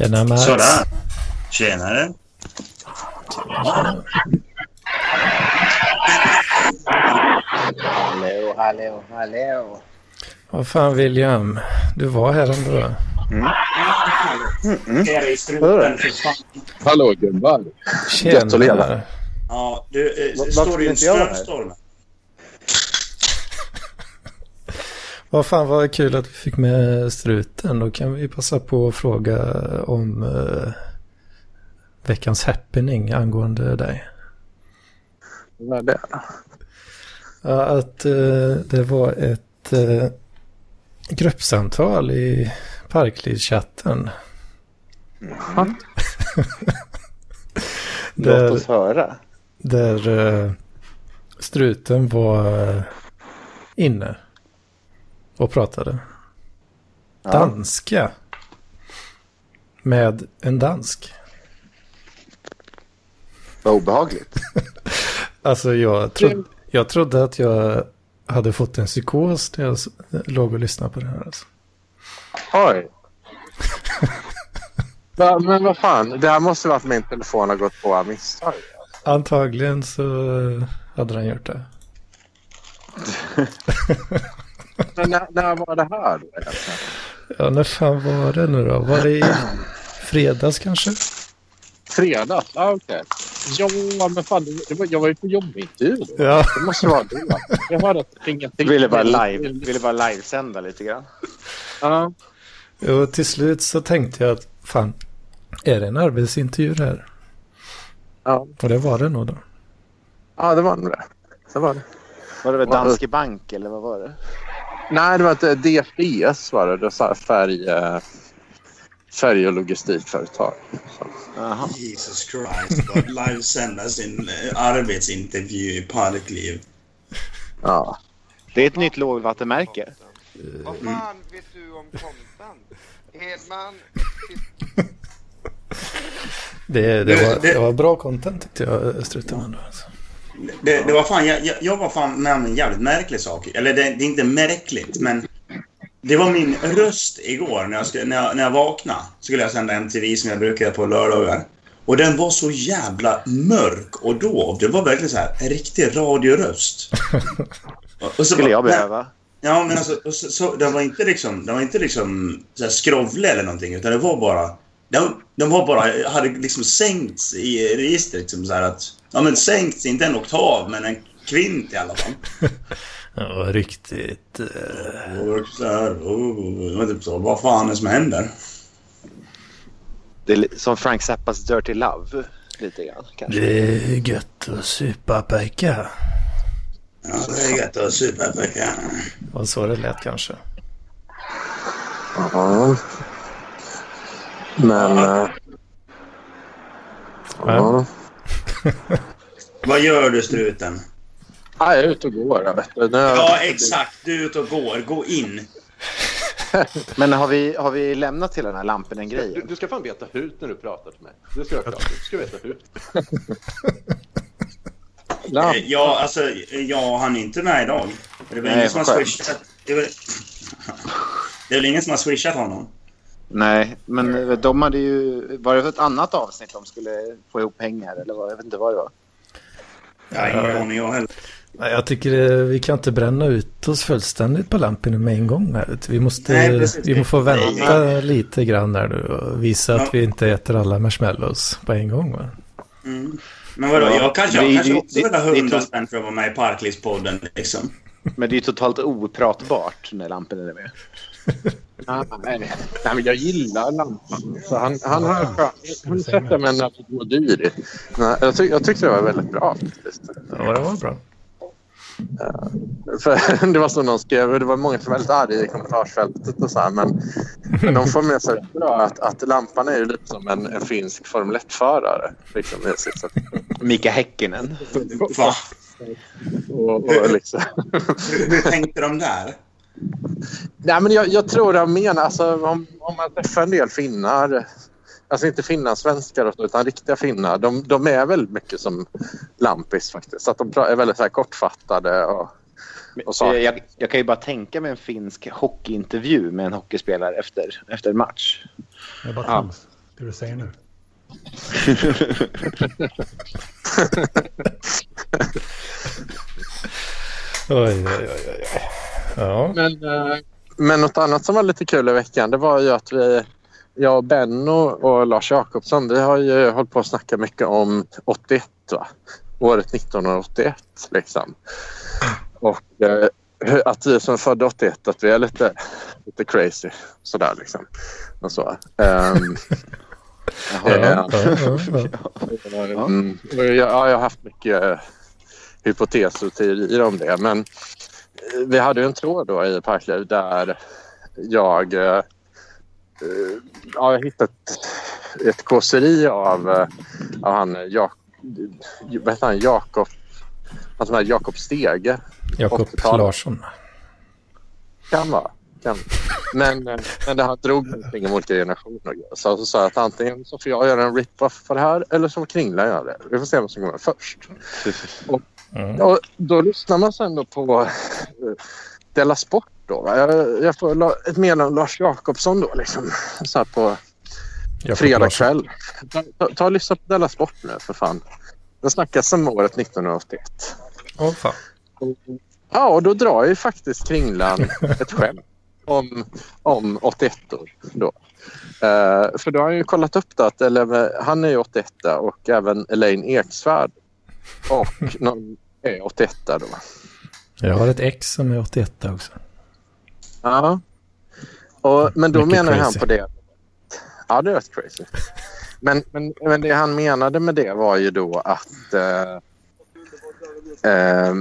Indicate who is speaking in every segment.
Speaker 1: Tjena Mats.
Speaker 2: Sådär. Tjenare.
Speaker 3: Hallå, hallå, hallå.
Speaker 1: Vad fan William, du var här ändå.
Speaker 2: I struten för fan.
Speaker 4: Hallå gubbar.
Speaker 1: Tjena.
Speaker 2: Ja, du, eh, står det ju en strömstorm?
Speaker 1: Vad fan vad kul att vi fick med struten. Då kan vi passa på att fråga om eh, veckans happening angående dig.
Speaker 4: Vad är det?
Speaker 1: Ja, att eh, det var ett eh, gruppsamtal i Parklivschatten.
Speaker 3: Låt
Speaker 1: där,
Speaker 3: oss höra.
Speaker 1: där struten var inne och pratade.
Speaker 3: Ja.
Speaker 1: Danska. Med en dansk.
Speaker 3: Vad obehagligt.
Speaker 1: Alltså jag, tro, jag trodde att jag hade fått en psykos när jag låg och lyssnade på det här. Alltså.
Speaker 4: Oj. Va, men vad fan, det här måste vara att min telefon har gått på av misstag.
Speaker 1: Antagligen så hade den gjort det.
Speaker 4: Men när, när var det här då?
Speaker 1: Ja, när fan var det nu då? Var det i fredags kanske?
Speaker 4: Fredags? Ja, okej. Ja, men fan, det var, jag var ju på jobbintervju då.
Speaker 1: Ja.
Speaker 4: Det måste vara det. Jag hörde att ingenting...
Speaker 3: Ville bara live, ville bara livesända lite grann.
Speaker 4: Ja.
Speaker 1: Och till slut så tänkte jag att fan, är det en arbetsintervju det här?
Speaker 4: Ja.
Speaker 1: Och det var det nog då.
Speaker 4: ja, det var nog det. Det var det.
Speaker 3: Var det väl Danske Bank eller vad var det?
Speaker 4: Nej, det var ett eh, DFDS var det. Det var färg, eh, färg och logistikföretag. Så.
Speaker 3: Jaha.
Speaker 2: Jesus Christ. Livesända sin eh, arbetsintervju i Parkliv.
Speaker 4: Ja.
Speaker 3: Det är ett nytt lågvattenmärke.
Speaker 5: Vad fan vet du om content? Hedman,
Speaker 1: Det, det, var,
Speaker 2: det-
Speaker 1: var bra content tyckte jag, struten. ändå, Alltså.
Speaker 2: Det, det var fan, jag, jag, jag var fan med om en jävligt märklig sak. Eller det, det är inte märkligt, men... Det var min röst igår när jag, skulle, när jag, när jag vaknade. Skulle jag sända MTV som jag brukar på lördagar. Och den var så jävla mörk och dov. Det var verkligen så här en riktig radioröst. Och, och så
Speaker 3: Skulle jag
Speaker 2: bara-
Speaker 3: behöva.
Speaker 2: Ja, men alltså, så, så, den var inte liksom, den var inte liksom så här skrovlig eller någonting, utan det var bara... Den, den var bara, hade liksom sänkts i registret, liksom så här att... Ja, men sänkts, inte en oktav, men en kvint i alla fall.
Speaker 1: Var riktigt... eh,
Speaker 2: Och så här, oh, det var typ så, vad fan är det som händer?
Speaker 3: Det är som Frank Zappas Dirty Love. Lite grann kanske.
Speaker 1: det är gött att supa pojkar.
Speaker 2: Ja, det är gött att supa pojkar.
Speaker 1: Det var så det lät kanske.
Speaker 4: Ja. Men... eh, ja.
Speaker 2: Vad gör du, struten?
Speaker 4: Ja, jag är ute och går. Jag vet. du. Nu-
Speaker 2: Ja, exakt. Du är ute och går. Gå in.
Speaker 3: Men har vi, har vi lämnat till den här Lampinen-grejen?
Speaker 6: Du, du ska fan veta hut när du pratar till mig. Det ska jag klart. Du ska veta hut.
Speaker 4: Ja.
Speaker 2: Eh, Ja, alltså, jag han är inte med idag. Det är väl ingen som har swishat... Det är väl... Det är väl ingen som har swishat honom?
Speaker 3: Nej, men de hade ju... Var det ett annat avsnitt de skulle få ihop pengar eller vad? Jag vet inte vad det var.
Speaker 2: Jag har ingen aning jag heller.
Speaker 1: Nej, Jag tycker eh, vi kan inte bränna ut oss fullständigt på Lampinen med en gång. Här. Vi måste,
Speaker 2: Nej,
Speaker 1: vi måste få vänta
Speaker 2: Nej.
Speaker 1: lite grann där nu och visa
Speaker 2: Ja.
Speaker 1: att vi inte äter alla marshmallows på en gång. Va?
Speaker 2: Mm. Men vadå,
Speaker 3: Ja,
Speaker 2: jag kanske, jag
Speaker 3: det-
Speaker 2: kanske också vill ha 100 spänn för att vara med i Parklivspodden liksom.
Speaker 3: Men det är ju totalt opratbart när Lampinen är med.
Speaker 4: Nej. nej, men jag gillar lampan. Så han, han har mig när det går dyrt. Nej, Jag, tyck, jag tyckte det var väldigt bra. faktiskt.
Speaker 1: Ja, det var bra.
Speaker 4: För det var som någon skrev, det var många som var väldigt arga i kommentarsfältet och så här, men, men de får med sig bra att, att lampan är ju lite som en, en finsk Formel 1-förare. Liksom, sätt.
Speaker 3: Mika Häkkinen.
Speaker 2: Va?
Speaker 4: och, och liksom.
Speaker 2: Hur, hur tänkte de där?
Speaker 4: Nej, men jag, jag tror de menar, alltså, om, om man träffar en del finnar, alltså inte finlandssvenskar utan riktiga finnar, de, de är väldigt mycket som lampis faktiskt. Så att de är väldigt så här kortfattade och, och så.
Speaker 3: Jag, jag kan ju bara tänka mig en finsk hockeyintervju med en hockeyspelare efter, efter en match.
Speaker 7: Jag bara
Speaker 3: Ja.
Speaker 7: det du säger nu.
Speaker 1: Oj, oj, oj, oj. Ja.
Speaker 4: Men, eh, men något annat som var lite kul i veckan det var ju att vi, jag och Benno och Lars Jakobsson vi har ju hållit på att snacka mycket om 81 va? Året 1981 liksom. Och eh, att vi som är födda 81 att vi är lite, lite crazy sådär liksom. Och så.
Speaker 1: Ja, ja, ja, ja.
Speaker 4: Och Jag, ja, jag har haft mycket eh, hypoteser och teorier om det. Men vi hade en tråd då i Parkliv där jag, eh, eh, ja, jag hittat ett kåseri av, eh, av han, Jak, vad heter han, Jakob, han som Jakob Stege.
Speaker 1: Jakob
Speaker 4: 80-talet.
Speaker 1: Larsson.
Speaker 4: Kan vara. Kan. Men, eh, men det här drog någonting om olika generationer. och. Så så sa jag att antingen så får jag göra en rip-off för det här eller så får Kringla göra det. Vi får se vem som kommer först.
Speaker 1: Mm.
Speaker 4: Och då lyssnar man sen då på eh, Della Sport. Då, va? jag, jag får ett meddelande Lars Jakobsson då liksom. Så här på fredag kväll. Ta, ta, och lyssna på Della Sport nu för fan. Det snackas om året 1981.
Speaker 1: Åh fan.
Speaker 4: Ja, och då drar ju faktiskt Kringlan ett skämt om, om 81 år då. Eh, för då har han ju kollat upp det att eller, han är ju 81 och även Elaine Eksvärd och någon är 81 då.
Speaker 1: Jag har ett ex som är 81 också.
Speaker 4: Ja. Och, men då
Speaker 1: Mycket
Speaker 4: menar han
Speaker 1: crazy.
Speaker 4: på det. Ja, det är rätt crazy. Men, men, men det han menade med det var ju då att eh, eh,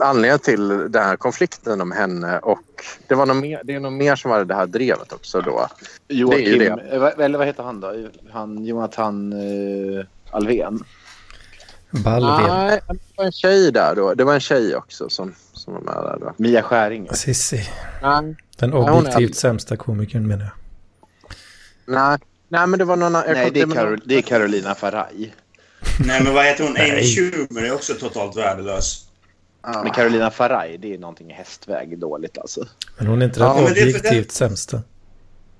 Speaker 4: anledningen till den här konflikten om henne och det, var nog mer, det är nog mer som var det här drevet också då.
Speaker 3: Joakim,
Speaker 4: det.
Speaker 3: eh, vad- eller vad heter han då? Han, Jonathan eh, Alvén.
Speaker 1: Ballven.
Speaker 4: Nej, det var en tjej där då. Det var en tjej också som, som var med där då.
Speaker 3: Mia Skäringer.
Speaker 1: Sissi.
Speaker 4: Nej,
Speaker 1: Den objektivt sämsta komikern menar jag.
Speaker 4: nej, nej men det var någon...
Speaker 3: Nej, det är,
Speaker 4: någon-
Speaker 3: det är Carolina Faraj.
Speaker 2: Nej, men vad heter hon? Amy. Schumer är också totalt värdelös.
Speaker 4: Ja.
Speaker 3: Men Carolina Faraj, det är någonting i hästväg dåligt alltså.
Speaker 1: Men hon är inte
Speaker 4: Ja,
Speaker 1: den
Speaker 2: men det
Speaker 1: objektivt sämsta.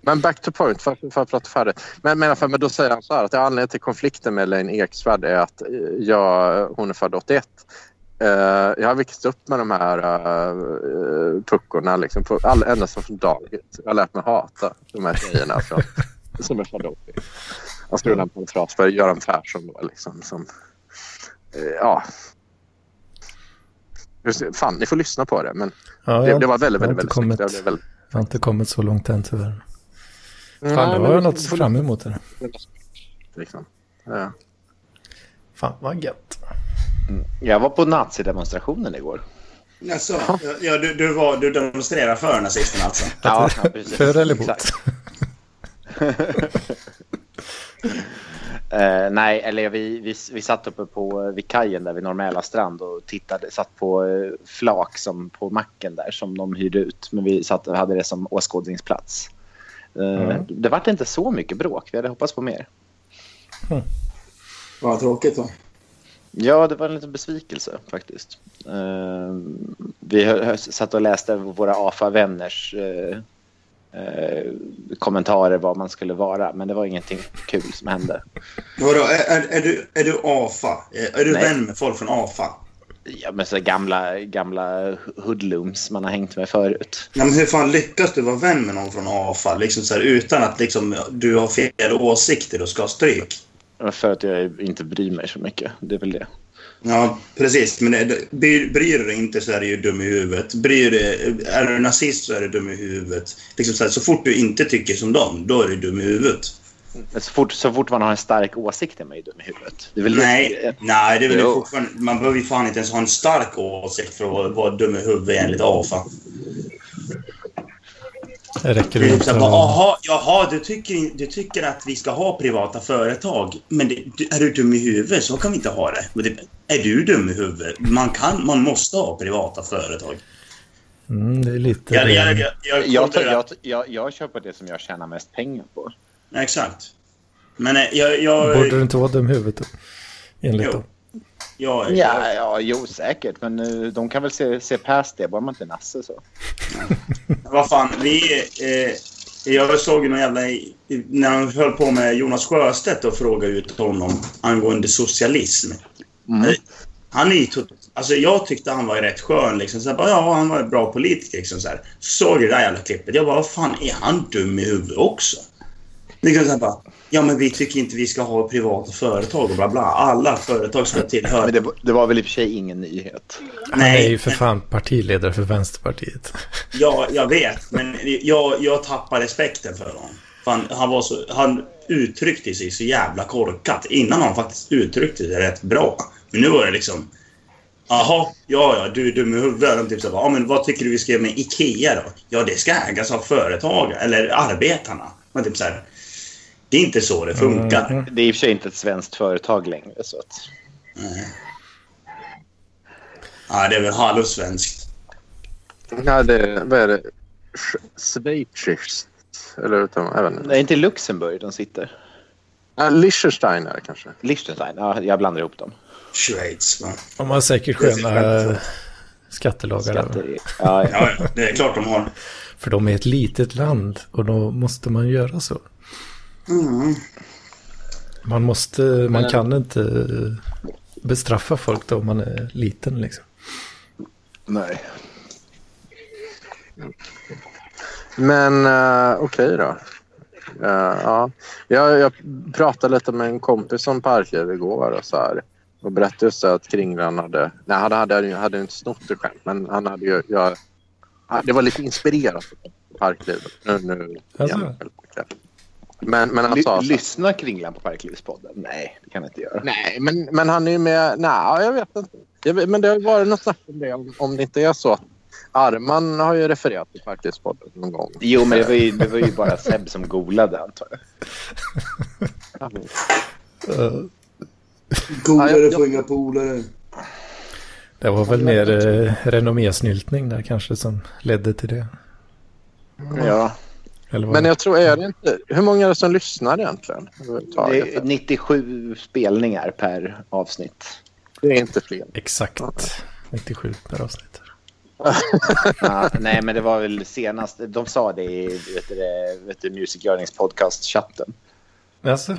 Speaker 4: Men back to point, för, för att prata färdigt. Men, men, fall, men då säger han så här att anledningen till konflikten med Elaine Eksvärd är att eh, jag, hon är född 81. Eh, jag har växt upp med de här uh, puckorna liksom, på, all, ända sedan från dagis. Jag har lärt mig hata de här tjejerna från, som är födda 81. Jag skrev den på en fras för Göran Persson då liksom. Som, eh, ja. Fan, ni får lyssna på det. Men
Speaker 1: Ja,
Speaker 4: det, det var väldigt, väldigt,
Speaker 1: inte
Speaker 4: väldigt
Speaker 1: kommit,
Speaker 4: snyggt. Jag blev väldigt...
Speaker 1: jag har inte kommit så långt än tyvärr. Fan,
Speaker 4: Nej,
Speaker 1: då
Speaker 4: men
Speaker 1: har jag
Speaker 4: du
Speaker 1: något fram emot det.
Speaker 4: Liksom. Ja.
Speaker 1: Fan vad gött.
Speaker 3: Jag var på nazidemonstrationen igår.
Speaker 2: Alltså, ja, du, du, var, du demonstrerar för nazisterna alltså?
Speaker 3: Ja, ja, precis.
Speaker 1: För eller emot?
Speaker 3: Eh, nej, eller vi, vi, vi satt uppe på, vid kajen där vid Norr strand och tittade, satt på eh, flak som på macken där som de hyrde ut. Men vi satt och hade det som åskådningsplats.
Speaker 1: Mm.
Speaker 3: Det vart inte så mycket bråk. Vi hade hoppats på mer.
Speaker 2: Vad tråkigt då.
Speaker 3: Ja, det var en liten besvikelse faktiskt. Eh, vi satt och läste våra AFA-vänners eh, kommentarer vad man skulle vara, men det var ingenting kul som hände.
Speaker 2: Vadå, är, är, är, du, är du AFA? Är, är du
Speaker 3: Nej.
Speaker 2: vän med folk från AFA?
Speaker 3: Ja, men så gamla, gamla hoodlums man har hängt med förut.
Speaker 2: Ja, men hur fan lyckas du vara vän med någon från AFA liksom så här, utan att liksom, du har fel åsikter och ska ha stryk?
Speaker 3: För att jag inte bryr mig så mycket. Det är väl det.
Speaker 2: Ja, precis. Men det- bryr, bryr du dig inte så är du ju dum i huvudet. Bryr dig, är du nazist så är du dum i huvudet. Liksom så, här, så fort du inte tycker som dem, då är du dum i huvudet.
Speaker 3: Så fort, så fort man har en stark åsikt är man ju dum i huvudet. Det är väl
Speaker 2: Nej,
Speaker 3: det.
Speaker 2: nej det är väl
Speaker 3: Jo.
Speaker 2: fortfarande... Man behöver ju fan inte ens ha en stark åsikt för att vara, vara dum i huvudet enligt AFA.
Speaker 1: Det räcker
Speaker 2: Det här, bara. Jaha, jaha du, tycker, du tycker att vi ska ha privata företag. Men det, du, är du dum i huvudet så kan vi inte ha det. Men det. Är du dum i huvudet? Man, kan, man måste ha privata företag.
Speaker 1: Mm, det är lite...
Speaker 2: Jag, jag, jag, jag,
Speaker 3: Jag,
Speaker 2: jag,
Speaker 3: jag, jag, jag på det som jag tjänar mest pengar på.
Speaker 2: Exakt. Men eh, jag... jag,
Speaker 1: Borde du inte vara dum i huvudet då? Enligt
Speaker 2: Jo.
Speaker 1: dem.
Speaker 2: jag,
Speaker 3: Ja, ja, jo säkert. Men eh, de kan väl se, se past det, bara man inte nasse så.
Speaker 2: Vad fan, vi... Eh, Jag såg ju någon jävla... När han höll på med Jonas Sjöstedt och frågade ut honom angående socialism.
Speaker 3: Mm.
Speaker 2: Han är ju Alltså jag tyckte han var rätt skön liksom. Så bara, ja, han var en bra politiker liksom så här. Så såg jag det där jävla klippet. Jag bara, vad fan, är han dum i huvudet också? Liksom så här bara, ja men vi tycker inte vi ska ha privata företag och bla bla. Alla företag ska tillhöra...
Speaker 3: Men det, det var väl i och för sig ingen nyhet.
Speaker 1: Han är ju för fan partiledare för Vänsterpartiet.
Speaker 2: Ja, jag vet. Men jag, jag tappar respekten för honom. Fan, han, var så, han uttryckte sig så jävla korkat. Innan han faktiskt uttryckte sig rätt bra. Men nu var det liksom... Jaha, ja, ja, du är dum i huvudet. De typ så, bara, ja, men vad tycker du vi ska göra med IKEA då? Ja, det ska ägas av företag eller arbetarna. Men typ så här, det är inte så det funkar.
Speaker 1: Mm.
Speaker 3: Det är i och för sig inte ett svenskt företag längre. Så att,
Speaker 2: Ja, det är väl halvsvenskt.
Speaker 4: Nej, det, vad är det? Sch- Schweiziskt? Eller utan, jag vet inte.
Speaker 3: det är inte i Luxemburg de sitter.
Speaker 4: Ja, Liechtenstein är det kanske.
Speaker 3: Liechtenstein, ja, jag blandar ihop dem.
Speaker 2: Schweiz, va?
Speaker 1: De har säkert
Speaker 2: är
Speaker 1: sköna eh, skattelagar.
Speaker 3: Skatter, ja. Ja,
Speaker 2: ja, det är klart de har.
Speaker 1: För de är ett litet land och då måste man göra så.
Speaker 2: Mm.
Speaker 1: Man måste, man kan inte bestraffa folk då om man är liten liksom.
Speaker 3: Nej.
Speaker 4: Men uh, okej då. Eh, ja. jag, jag pratade lite med en kompis om parker igår och så här. Och berättade just att Kringlan hade... Nej, han hade, hade, hade inte snott det själv, men han hade ju... Jag, ja, det var lite inspirerat av parklivet. Nu, nu
Speaker 1: Alltså?
Speaker 4: Men, men han
Speaker 3: Ly-
Speaker 4: sa... så här-
Speaker 3: lyssnar Kringlan på Parklivspodden? Nej, det kan han inte göra.
Speaker 4: Nej, men, men han är ju med... Nej, jag vet inte. Jag vet, men det har ju varit något snack om det. Om, om det inte är så att Arman har ju refererat till Parklivspodden någon gång.
Speaker 3: Jo, men det var ju, det var ju bara Seb som golade antar jag.
Speaker 4: Golare får
Speaker 2: inga polare.
Speaker 1: Det var väl mer eh, renommésnyltning där kanske som ledde till det.
Speaker 3: Ja?
Speaker 4: Men jag tror, är det inte... Hur många är det som lyssnar egentligen?
Speaker 3: det är 97 spelningar per avsnitt.
Speaker 4: Det är inte fler.
Speaker 1: Exakt 97 per avsnitt.
Speaker 3: Ja, nej, men det var väl senast. De sa det i vet du, vet du, Music Yearnings podcast-chatten.
Speaker 1: Alltså,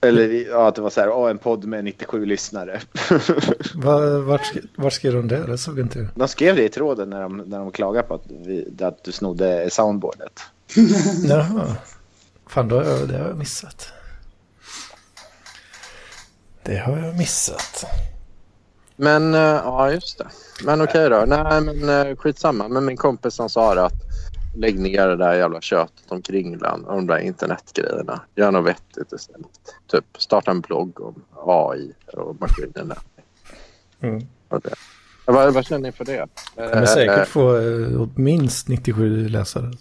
Speaker 3: Eller ja, att det var så här, åh, en podd med 97 lyssnare.
Speaker 1: var, vart, vart skrev de det? Det såg inte jag.
Speaker 3: De skrev det i tråden när de, när de klagade på att, vi, att du snodde soundboardet.
Speaker 1: Jaha. Fan, då har jag, det har jag missat. Det har jag missat.
Speaker 4: Men eh, ja, just det. Men okej då. Nej, men uh, skitsamma. Men min kompis som sa att lägg ner det där jävla köttet om Kringlan och de där internetgrejerna. Gör något vettigt istället. Typ starta en blogg om AI och maskinerna.
Speaker 1: Mm.
Speaker 4: Ja, Vad, vad känner ni för det?
Speaker 1: kommer
Speaker 4: Eh,
Speaker 1: säkert
Speaker 4: eh,
Speaker 1: få eh, minst 97 läsare.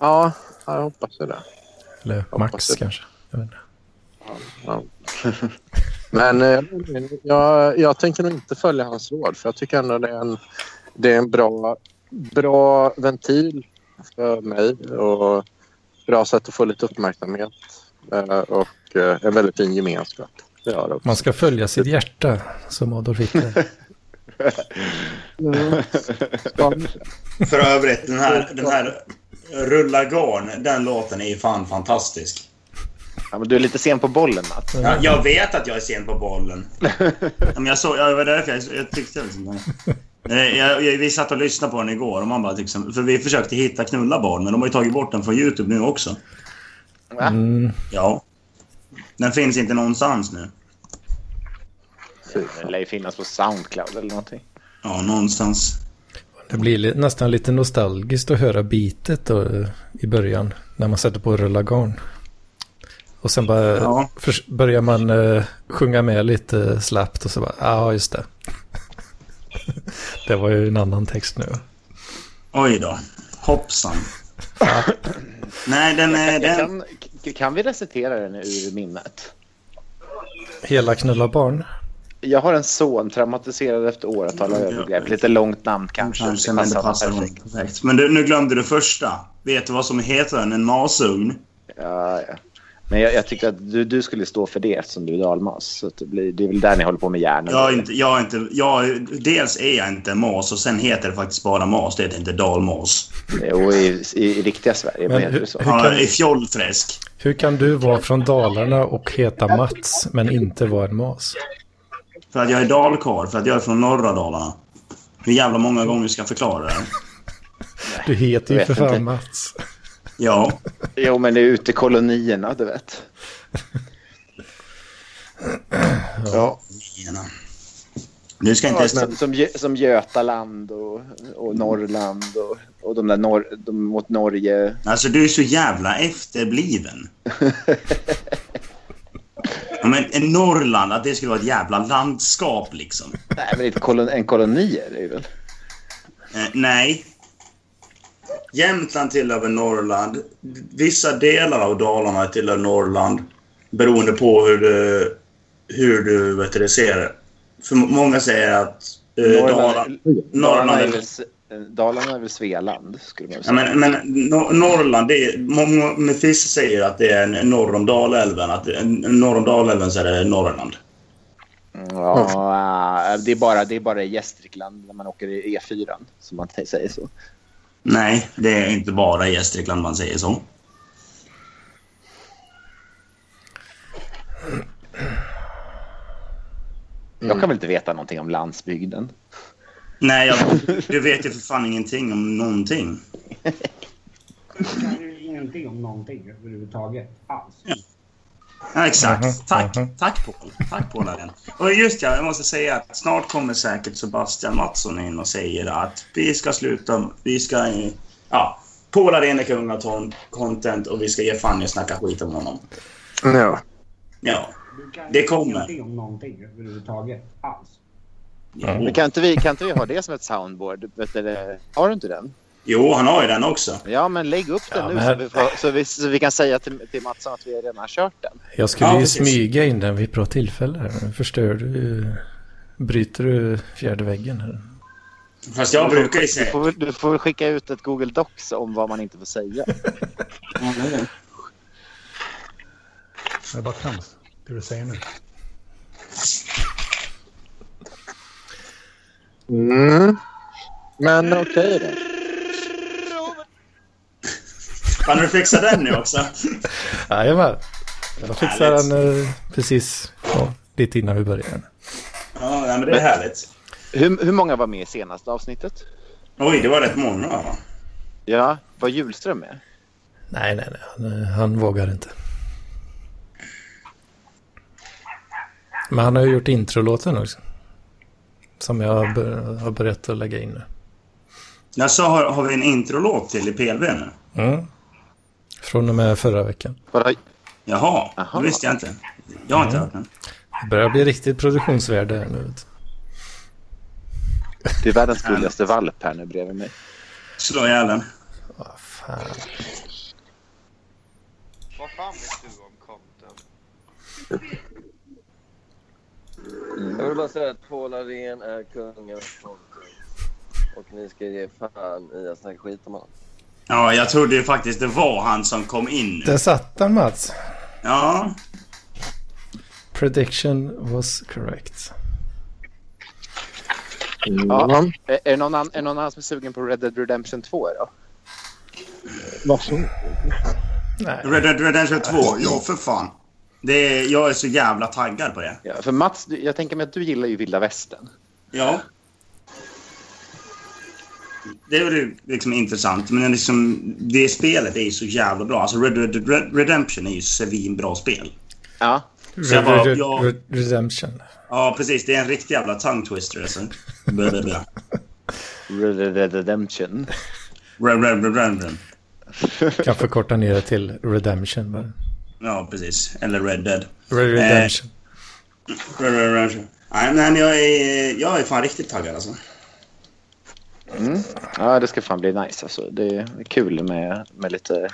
Speaker 4: Ja, jag hoppas det.
Speaker 1: Eller
Speaker 4: Hoppas
Speaker 1: max
Speaker 4: det.
Speaker 1: kanske. Jag vet inte.
Speaker 4: Ja. Men eh, jag, jag tänker nog inte följa hans råd för jag tycker ändå det är en, det är en bra, bra ventil för mig och bra sätt att få lite uppmärksamhet eh, och eh, en väldigt fin gemenskap. Också.
Speaker 1: Man ska följa sitt hjärta som Adolf Hitler.
Speaker 4: Ja,
Speaker 2: För övrigt, den här, den här Rulla garn, den låten är ju fan fantastisk.
Speaker 3: Ja, men du är lite sen på bollen, Mats.
Speaker 2: Ja, jag vet att jag är sen på bollen. Ja, Men jag såg, ja, det var därför jag, jag tyckte liksom... Eh, Jag, jag, vi satt och lyssnade på den igår och man bara liksom, För vi försökte hitta knulla barn, men de har ju tagit bort den från YouTube nu också.
Speaker 1: Mm,
Speaker 2: Ja. Den finns inte någonstans nu.
Speaker 3: Det lär ju finnas på Soundcloud eller någonting.
Speaker 2: Ja, någonstans.
Speaker 1: Det blir li- nästan lite nostalgiskt att höra bitet eh, i början. När man sätter på rulla garn. Och sen bara
Speaker 2: Ja.
Speaker 1: börjar man eh, sjunga med lite slappt och så bara, ja just det. det var ju en annan text nu.
Speaker 2: Oj då. Hoppsan. Nej, den är... Den,
Speaker 3: kan, kan vi recitera den ur minnet?
Speaker 1: Hela knulla barn.
Speaker 3: Jag har en son traumatiserad efter åratal av övergrepp. Lite långt namn kanske.
Speaker 2: kanske,
Speaker 3: Det
Speaker 2: men det
Speaker 3: passar perfekt.
Speaker 2: perfekt. Men du, nu glömde du första. Vet du vad som heter den? En masugn?
Speaker 3: Ja, ja. Men jag, jag tyckte att du, du skulle stå för det eftersom du är dalmas. Så att det, blir, det är väl där ni håller på med hjärnan.
Speaker 2: Jag är inte, jag är inte, jag, dels är jag inte mas och sen heter det faktiskt bara mas. Det heter inte dalmas.
Speaker 3: Och i, i, i riktiga Sverige,
Speaker 1: Men
Speaker 3: heter det så?
Speaker 1: hur-
Speaker 2: Ja,
Speaker 1: kan-
Speaker 2: I fjollträsk.
Speaker 1: Hur kan du vara från Dalarna och heta Mats men inte vara en mas?
Speaker 2: För att jag är dalkarl, för att jag är från norra Dalarna. Hur jävla många gånger ska jag förklara det?
Speaker 1: Du heter ju
Speaker 3: Jag
Speaker 1: för fan. Mats.
Speaker 2: Ja,
Speaker 3: Jo, men det är ute i kolonierna, du vet.
Speaker 2: ja. Du ska inte...
Speaker 3: Som, som, Gö- som Götaland och, och Norrland och, och de där norr, de mot Norge.
Speaker 2: Alltså du är så jävla efterbliven. Ja, men en Norrland, att det skulle vara ett jävla landskap liksom.
Speaker 3: Nej, men inte kolon, en koloni är det ju väl?
Speaker 2: Eh, nej. Jämtland tillhör väl Norrland. Vissa delar av Dalarna tillhör Norrland. Beroende på hur du, hur du vet du, ser det. För många säger att eh, Dalarna...
Speaker 3: Dalarna, är
Speaker 2: Norrland-
Speaker 3: väl, S- Dalarna är väl Svealand, skulle man
Speaker 2: Ja,
Speaker 3: säga.
Speaker 2: men, men Nor- Norrland, det är, vissa säger att det är norr om Dalälven. Att norr om Dalälven så är det Norrland.
Speaker 3: Ja, det är bara, det är bara i Gästrikland när man åker i E4 som man säger så.
Speaker 2: Nej, det är inte bara i Gästrikland man säger så.
Speaker 3: Jag kan väl inte veta någonting om landsbygden.
Speaker 2: Nej, jag, du vet ju för fan ingenting om någonting.
Speaker 7: Jag kan ju ingenting om någonting överhuvudtaget alls.
Speaker 2: Ja, exakt.
Speaker 1: Mhm,
Speaker 2: Tack,
Speaker 1: mhm.
Speaker 2: tack Paul. Tack Paul Arén. Och just ja, jag måste säga att snart kommer säkert Sebastian Mattsson in och säger att vi ska sluta, vi ska... Ja, Paul Arén är kung av content och vi ska ge fan i att snacka skit om honom.
Speaker 4: Ja.
Speaker 2: Ja.
Speaker 7: Du kan
Speaker 2: Det kommer.
Speaker 7: ingenting om någonting överhuvudtaget alls.
Speaker 1: Mm.
Speaker 3: Men kan inte, vi, kan inte vi ha det som ett soundboard? Vet du, har du inte den?
Speaker 2: Jo, han har ju den också.
Speaker 3: Ja, men lägg upp den
Speaker 1: Ja,
Speaker 3: nu
Speaker 1: men-
Speaker 3: så, vi får, så, vi, så vi kan säga till, till Matsson att vi redan har kört den.
Speaker 1: Jag skulle
Speaker 2: Ja,
Speaker 1: ju
Speaker 2: precis.
Speaker 1: smyga in den vid ett bra tillfälle. här. Förstör du. Bryter du fjärde väggen här.
Speaker 2: Fast jag brukar ju
Speaker 3: Du
Speaker 2: säga...
Speaker 3: får, du får väl skicka ut ett Google Docs om vad man inte får säga.
Speaker 8: Det är bara trams, det du säger nu.
Speaker 4: Mm. Men okej då.
Speaker 2: Kan du fixa den nu också?
Speaker 1: Jajamän. Jag fixar
Speaker 2: Härligt.
Speaker 1: den eh, precis ja, lite innan vi börjar.
Speaker 2: Ja, nej, men det är härligt.
Speaker 3: Hur, hur många var med i senaste avsnittet?
Speaker 2: Oj, det var rätt många va?
Speaker 3: Ja, var Julström med?
Speaker 1: Nej, nej, nej. Han, eh, han vågar inte. Men han har ju gjort introlåten också. Som jag har bör- har börjat att lägga in nu.
Speaker 2: Jag sa, har, har vi en introlåt till i PLV nu?
Speaker 1: Mm. Från och med förra veckan.
Speaker 3: Vadå?
Speaker 2: Jaha,
Speaker 3: Aha.
Speaker 2: det visste jag inte. Jag har inte hört den.
Speaker 1: Det börjar bli riktigt produktionsvärde här nu.
Speaker 3: Det är världens gulligaste valp här nu bredvid mig.
Speaker 2: Slå ihjäl den.
Speaker 1: Vad fan.
Speaker 5: Vad fan vet du om content?
Speaker 9: Jag vill bara säga att Paul Arén är kungen. Och ni ska ge fan i att snacka skit om honom.
Speaker 2: Ja, jag trodde ju faktiskt det var han som kom in.
Speaker 1: Där satt den Mats.
Speaker 2: Ja,
Speaker 1: Prediction was correct.
Speaker 3: Ja. Är, är, det någon annan, är någon annan som är sugen på Red Dead Redemption 2 då?
Speaker 4: Varsågod.
Speaker 1: Nej.
Speaker 2: Red Dead Redemption 2. Ja, för fan. Det är, jag är så jävla taggad på det.
Speaker 3: Ja, för Mats, jag tänker mig att du gillar ju vilda västern.
Speaker 2: Ja. Det är ju liksom intressant, men liksom, det spelet är ju så jävla bra. Alltså Red Dead Red- Redemption är ju svinbra spel.
Speaker 3: Ja.
Speaker 2: Så jag bara,
Speaker 1: Red-
Speaker 2: jag-
Speaker 1: Red- Redemption.
Speaker 2: Ja, precis. Det är en riktig jävla tongue twister alltså.
Speaker 3: Red Redemption.
Speaker 2: Red, red, red, red, red.
Speaker 1: Kan förkorta ner det till Redemption bara.
Speaker 2: Ja, precis. Eller Red Dead.
Speaker 1: Red Redemption.
Speaker 2: Red, red, red, red. Nej, men jag är, jag är fan riktigt taggad alltså.
Speaker 3: Mm. Ja, det ska fan bli nice alltså. Det är kul med, med lite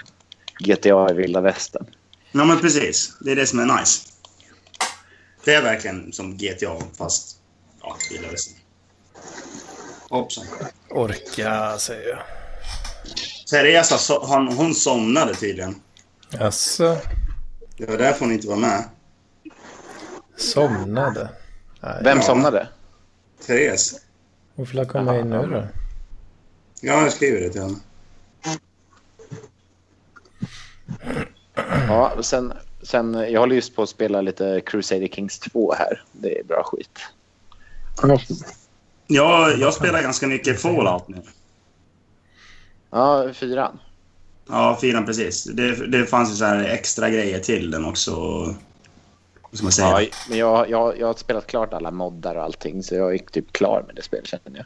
Speaker 3: GTA i vilda västern.
Speaker 2: Ja, men precis. Det är det som är nice. Det är verkligen som GTA, fast... Ja, gillar det. Hoppsan.
Speaker 1: Orka, säger jag.
Speaker 2: Teresa, so, hon, hon somnade tydligen.
Speaker 1: Jaså?
Speaker 2: Det var därför hon inte var med.
Speaker 1: Somnade. Nej,
Speaker 3: Vem
Speaker 2: Ja.
Speaker 3: somnade?
Speaker 2: Therese.
Speaker 1: Hon får komma in nu då.
Speaker 2: Ja, jag skriver det till henne.
Speaker 3: Ja, sen, sen, jag håller just på att spela lite Crusader Kings 2 här. Det är bra skit.
Speaker 2: Ja, jag spelar ganska mycket Fallout nu.
Speaker 3: Ja, fyran.
Speaker 2: Ja, fyran precis. Det, det fanns ju så här extra grejer till den också. Vad ska man säga?
Speaker 3: Ja, men jag, jag, jag har spelat klart alla moddar och allting så jag är typ klar med det spelet känner jag.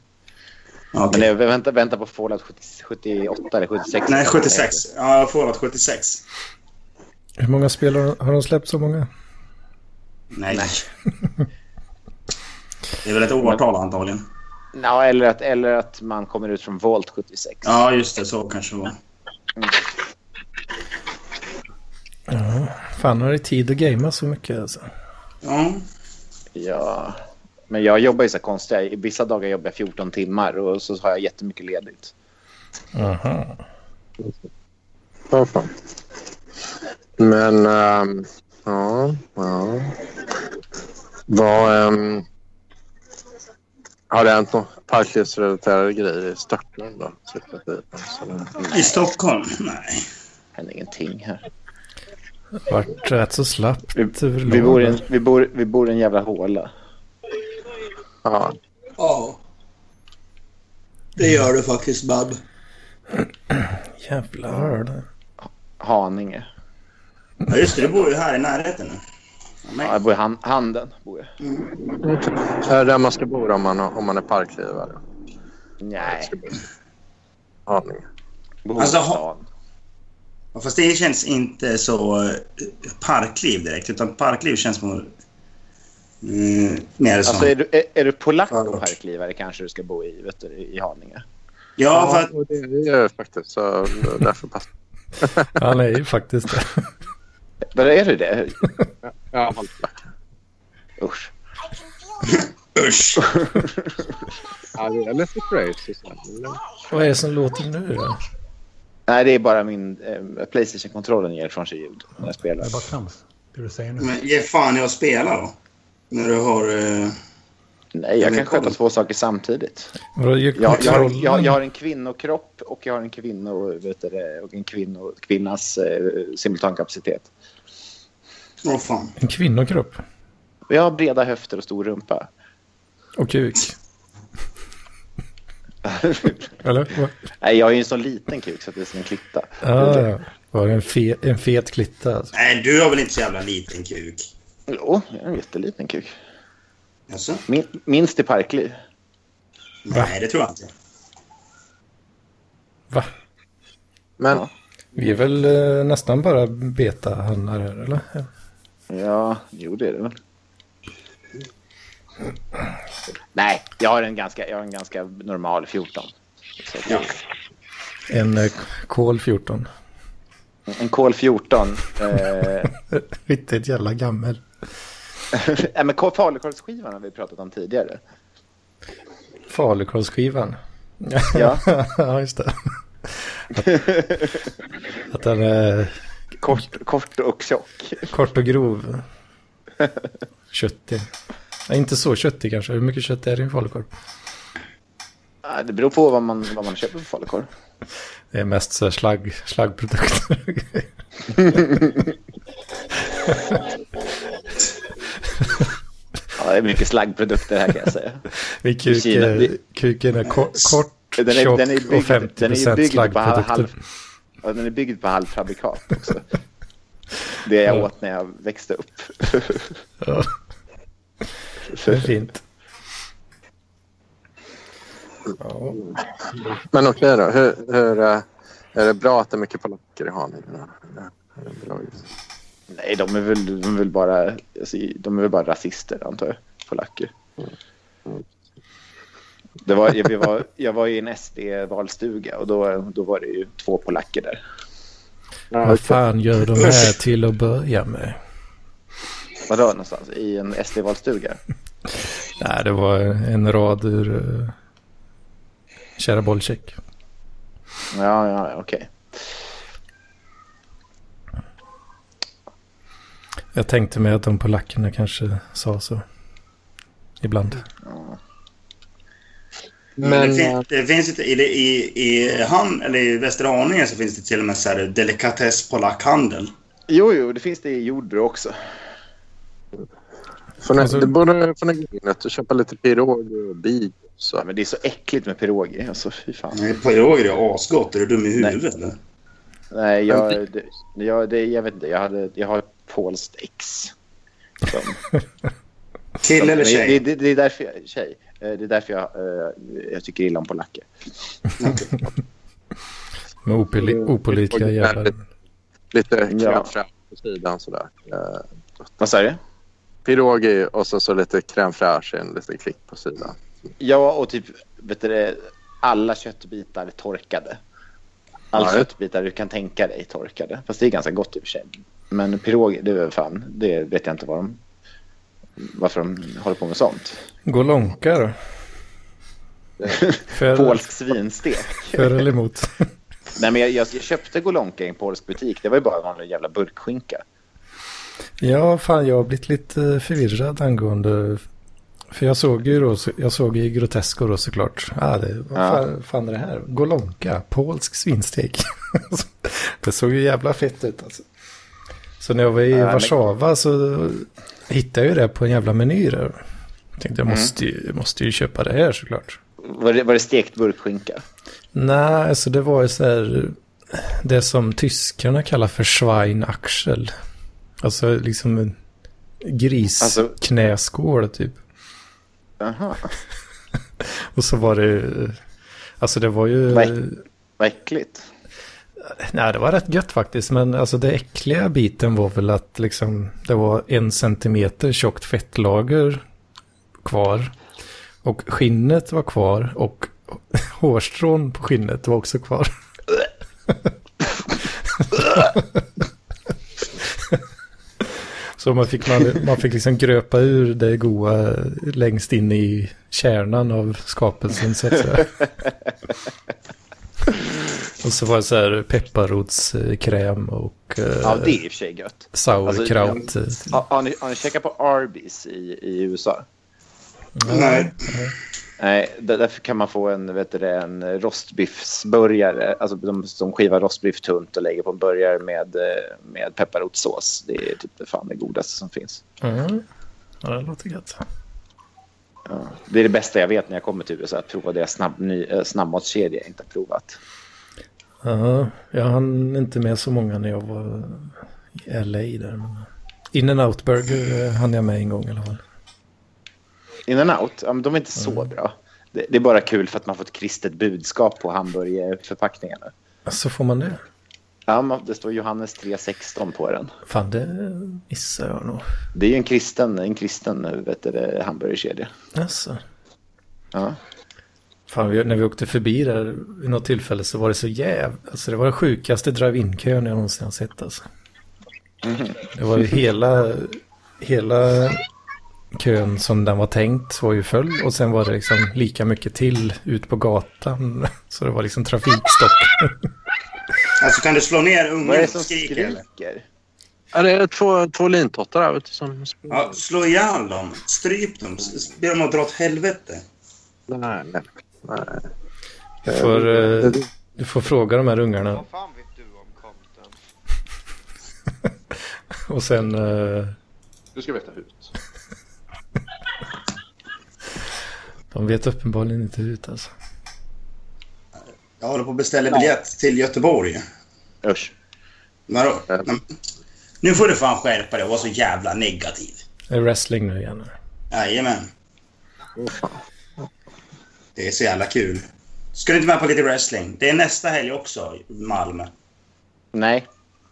Speaker 2: Ja, okej.
Speaker 3: Men jag väntar, väntar på Fallout 70, 78 eller 76.
Speaker 2: Nej, 76. Ja, Fallout 76.
Speaker 1: Hur många spel har, har de släppt så många?
Speaker 2: Nej. Det är väl ett årtal antagligen.
Speaker 3: Ja, eller att, eller att man kommer ut från Volt 76.
Speaker 2: Ja, just det. Så kanske det var.
Speaker 1: Ja, fan har det tid att gamea så mycket alltså.
Speaker 2: Ja.
Speaker 3: Ja, men jag jobbar ju så konstigt. I vissa dagar jobbar jag 14 timmar och så har jag jättemycket ledigt.
Speaker 1: Aha.
Speaker 4: Ja, fan. Men, ehm, ja, ja. Vad... Um, har det hänt några parklivsrelaterade grejer i Stockholm då?
Speaker 2: I Stockholm? Nej.
Speaker 3: händer ingenting här.
Speaker 1: Vart rätt så slappt
Speaker 3: Vi, vi, bor i en, vi, bor, vi bor i en jävla håla.
Speaker 4: Ja,
Speaker 2: Ja. Det gör du faktiskt, Bab.
Speaker 1: Jävlar.
Speaker 3: Haninge.
Speaker 2: Ja, just det. Du bor ju här i närheten nu. Ja, men-
Speaker 3: Ja, jag bor i han, Handen. Bor jag.
Speaker 4: är det där man ska bo om man, om man är parklivare?
Speaker 3: Nej,
Speaker 4: Haninge.
Speaker 3: bor
Speaker 2: Alltså, ha- fast det känns inte så eh, parkliv direkt. Utan parkliv känns som... Mm, mer som...
Speaker 3: Alltså är du, är, är du polack och parklivare kanske du ska bo i, vet du, i Haninge.
Speaker 2: ja, för att...
Speaker 4: det det gör jag faktiskt. Så därför passar
Speaker 1: Han är ju faktiskt det.
Speaker 3: Men är du det?
Speaker 4: Ja,
Speaker 3: Usch.
Speaker 2: Usch!
Speaker 4: ja, det är lite crazy.
Speaker 1: Vad är det som låter nu då?
Speaker 3: Nej, det är bara min eh, Playstation-kontrollen ger ifrån sig ljud när jag
Speaker 8: Det
Speaker 3: spelar.
Speaker 8: är bara trams. Det du säger nu.
Speaker 2: Men ge fan i att spela då. När du har... Eh...
Speaker 3: Nej, jag kan sköta två saker samtidigt. Jag, jag, jag, jag har en kvinnokropp och jag har en kvinno, vet det, och en kvinno, kvinnas eh, simultankapacitet.
Speaker 2: Åh fan.
Speaker 1: En kvinnokropp?
Speaker 3: Jag har breda höfter och stor rumpa.
Speaker 1: Och kuk? Eller?
Speaker 3: Nej, jag är ju en så liten kuk så att det är som en klitta.
Speaker 1: Ah, ja. Var det en, fe, en fet klitta? Alltså.
Speaker 2: Nej, du har väl inte så jävla liten kuk?
Speaker 3: Jo, jag har en jätteliten kuk.
Speaker 2: Jaså?
Speaker 3: Min, minst i parkliv.
Speaker 2: Nej, det tror jag inte.
Speaker 1: Va?
Speaker 4: Men
Speaker 3: Ja.
Speaker 1: Vi är väl eh, nästan bara beta-hannar här, eller?
Speaker 3: Ja, jo det är det väl. Nej, jag har en ganska, jag har en ganska normal 14. Så att-
Speaker 2: Ja.
Speaker 1: En eh, kol 14.
Speaker 3: En kol 14. Eh,
Speaker 1: Riktigt jävla gammel.
Speaker 3: nej, men falukorvsskivan har vi pratat om tidigare.
Speaker 1: Falukorvsskivan.
Speaker 3: Ja.
Speaker 1: ja, just det. Att, att den är
Speaker 3: Kort, kort och tjock.
Speaker 1: kort och grov. Köttig. Nej, inte så köttig kanske. Hur mycket kött är det i en falukorv?
Speaker 3: Det beror på vad man, vad man köper för falukorv.
Speaker 1: Det är mest så slagg, slaggprodukter. och.
Speaker 3: Ja, det är mycket slaggprodukter här kan jag säga.
Speaker 1: Min kuk,
Speaker 3: Kina,
Speaker 1: är-
Speaker 3: det-
Speaker 1: kuken är ko- kort,
Speaker 3: Den är,
Speaker 1: tjock
Speaker 3: den är
Speaker 1: och
Speaker 3: byggd,
Speaker 1: 50
Speaker 3: den är ju
Speaker 1: procent
Speaker 3: byggd på halv, ja, den är byggd på halvfabrikat också. Det jag
Speaker 1: Ja.
Speaker 3: åt när jag växte upp.
Speaker 1: Ja. Det är fint. Ja.
Speaker 4: Men okej då. Hur, hur, eh, är det bra att det är mycket polacker i Haninge?
Speaker 3: Nej, de är väl, de är väl bara, alltså, de är väl bara rasister antar jag, polacker. Det var, jag, vi var, jag var i en SD-valstuga och då, då var det ju två polacker där.
Speaker 1: Vad fan gör de här till att börja med?
Speaker 3: Vadå någonstans? I en SD-valstuga?
Speaker 1: Nej, det var en rad ur uh, Kära Bolcek.
Speaker 3: Ja, ja, okej.
Speaker 1: Jag tänkte mig att de polackerna kanske sa så. Ibland.
Speaker 2: Men,
Speaker 4: Men,
Speaker 2: det,
Speaker 4: eh,
Speaker 2: fin- det finns inte, i, i, i, han, eller i Västerhaninge så finns det till och med så här delikatess polackhandel.
Speaker 3: Jo, jo, det finns det i Jordbro också.
Speaker 4: Ni,
Speaker 1: Alltså-
Speaker 4: det borde in och köpa lite piroger och big. Så.
Speaker 3: Ja, men det är så äckligt med piroger. Alltså, fy fan.
Speaker 2: Nej, Piroger är asgott. Är du dum i
Speaker 3: Nej.
Speaker 2: huvudet eller?
Speaker 3: Nej, jag, det, jag, det, jag vet inte. Jag, hade, jag har ett polskt ex. Som,
Speaker 2: Kille eller
Speaker 3: Men det,
Speaker 2: tjej?
Speaker 3: det, det är därför jag, tjej. Eh, Det är därför jag, eh, jag tycker illa om polacker.
Speaker 1: Med opoli- opolitliga jävlar.
Speaker 4: Lite
Speaker 3: Ja.
Speaker 4: crème fraîche på sidan sådär. Eh,
Speaker 3: Vad sa du?
Speaker 4: Pirogi och så, så lite crème fraîche, en liten klick på sidan.
Speaker 3: Ja, och typ vet du, alla köttbitar torkade. Alla
Speaker 4: Ja,
Speaker 3: köttbitar du kan tänka dig torkade. Fast det är ganska gott i och för sig. Men piroger, det är fan, det vet jag inte vad de, varför de håller på med sånt.
Speaker 1: Golonka då? För,
Speaker 3: Polsk svinstek.
Speaker 1: för eller emot?
Speaker 3: Nej, men jag, jag, jag köpte golonka i en polsk butik. Det var ju bara en vanlig jävla burkskinka.
Speaker 1: Ja, fan jag har blivit lite förvirrad angående... För jag såg ju då, jag såg ju Grotesco då såklart. Ah, det, vad
Speaker 3: Ja.
Speaker 1: fan, fan är det här? Golonka, polsk svinstek. det såg ju jävla fett ut alltså. Så när jag var i
Speaker 3: Ja, men-
Speaker 1: Warszawa så hittade ju det på en jävla meny där. Jag tänkte jag
Speaker 3: Mm.
Speaker 1: måste ju, måste ju köpa det här såklart.
Speaker 3: Var det, var det stekt burkskinka?
Speaker 1: Nej, alltså det var ju så här... Det som tyskarna kallar för Schweinaxel. Alltså liksom en
Speaker 3: Alltså-
Speaker 1: grisknäskål typ.
Speaker 3: Aha,
Speaker 1: Och så var det... Alltså det var ju...
Speaker 3: Vad äckligt.
Speaker 1: Nej, det var rätt gött faktiskt. Men alltså det äckliga biten var väl att liksom det var en centimeter tjockt fettlager kvar. Och skinnet var kvar och hårstrån på skinnet var också kvar. Så man fick, man, man fick liksom gröpa ur det goa längst in i kärnan av skapelsen så att säga. Och så var det så här pepparrotskräm och eh,
Speaker 3: Ja, det är i och för sig gött.
Speaker 1: sauerkraut.
Speaker 3: Har, har, ni, har ni käkat på Arby's i, i USA?
Speaker 2: Nej.
Speaker 3: Nej, där- därför kan man få en, vet du, det, en rostbiffsburgare. Alltså de, de skivar rostbiff tunt och lägger på en burgare med, eh, med pepparrotssås. Det är typ det fan det godaste som finns.
Speaker 1: Mm. Ja, det låter gött.
Speaker 3: Ja. Det är det bästa jag vet när jag kommer till USA, att prova deras snabb, ny, eh, snabbmatskedja jag inte har provat.
Speaker 1: Ja, jag hann inte med så många när jag var i LA där. In and out burger eh, hann jag med en gång i alla fall.
Speaker 3: In and out, ja, men de är inte så bra. Det, det är bara kul för att man får ett kristet budskap på hamburgerförpackningarna.
Speaker 1: Så får man det.
Speaker 3: Ja, det står Johannes 3.16 på den.
Speaker 1: Fan, det missar jag nog.
Speaker 3: Det är ju en kristen, en kristen vet du, det, hamburgerkedja.
Speaker 1: Alltså.
Speaker 3: Ja.
Speaker 1: Fan, vi, när vi åkte förbi där vid något tillfälle så var det så jävla... Alltså det var den sjukaste drive-in-kön jag någonsin har sett alltså. Det var ju hela, hela kön som den var tänkt var ju full och sen var det liksom lika mycket till ut på gatan. Så det var liksom trafikstopp.
Speaker 2: Alltså kan du slå ner
Speaker 3: Vad är
Speaker 2: ungen
Speaker 3: det
Speaker 2: som skriker?
Speaker 3: skriker?
Speaker 4: Ja, det är två, två lintottar där vet du, som
Speaker 2: Ja, slå ihjäl dem. Stryp dem. Be dem att dra åt helvete.
Speaker 4: Nej, nej. Nej.
Speaker 1: Du får, eh, du får fråga de här ungarna
Speaker 5: Vad fan vet du om Compton?
Speaker 1: och sen... eh,
Speaker 6: Du ska veta hut.
Speaker 1: De vet uppenbarligen inte ut alltså.
Speaker 2: Jag håller på att beställa biljett till Göteborg.
Speaker 3: Usch.
Speaker 2: Men då, men, nu får du fan skärpa dig och vara så jävla negativ.
Speaker 1: Det är wrestling nu igen.
Speaker 2: Jajamän. Det är så jävla kul. Ska du inte med på lite wrestling? Det är nästa helg också Malmö.
Speaker 3: Nej,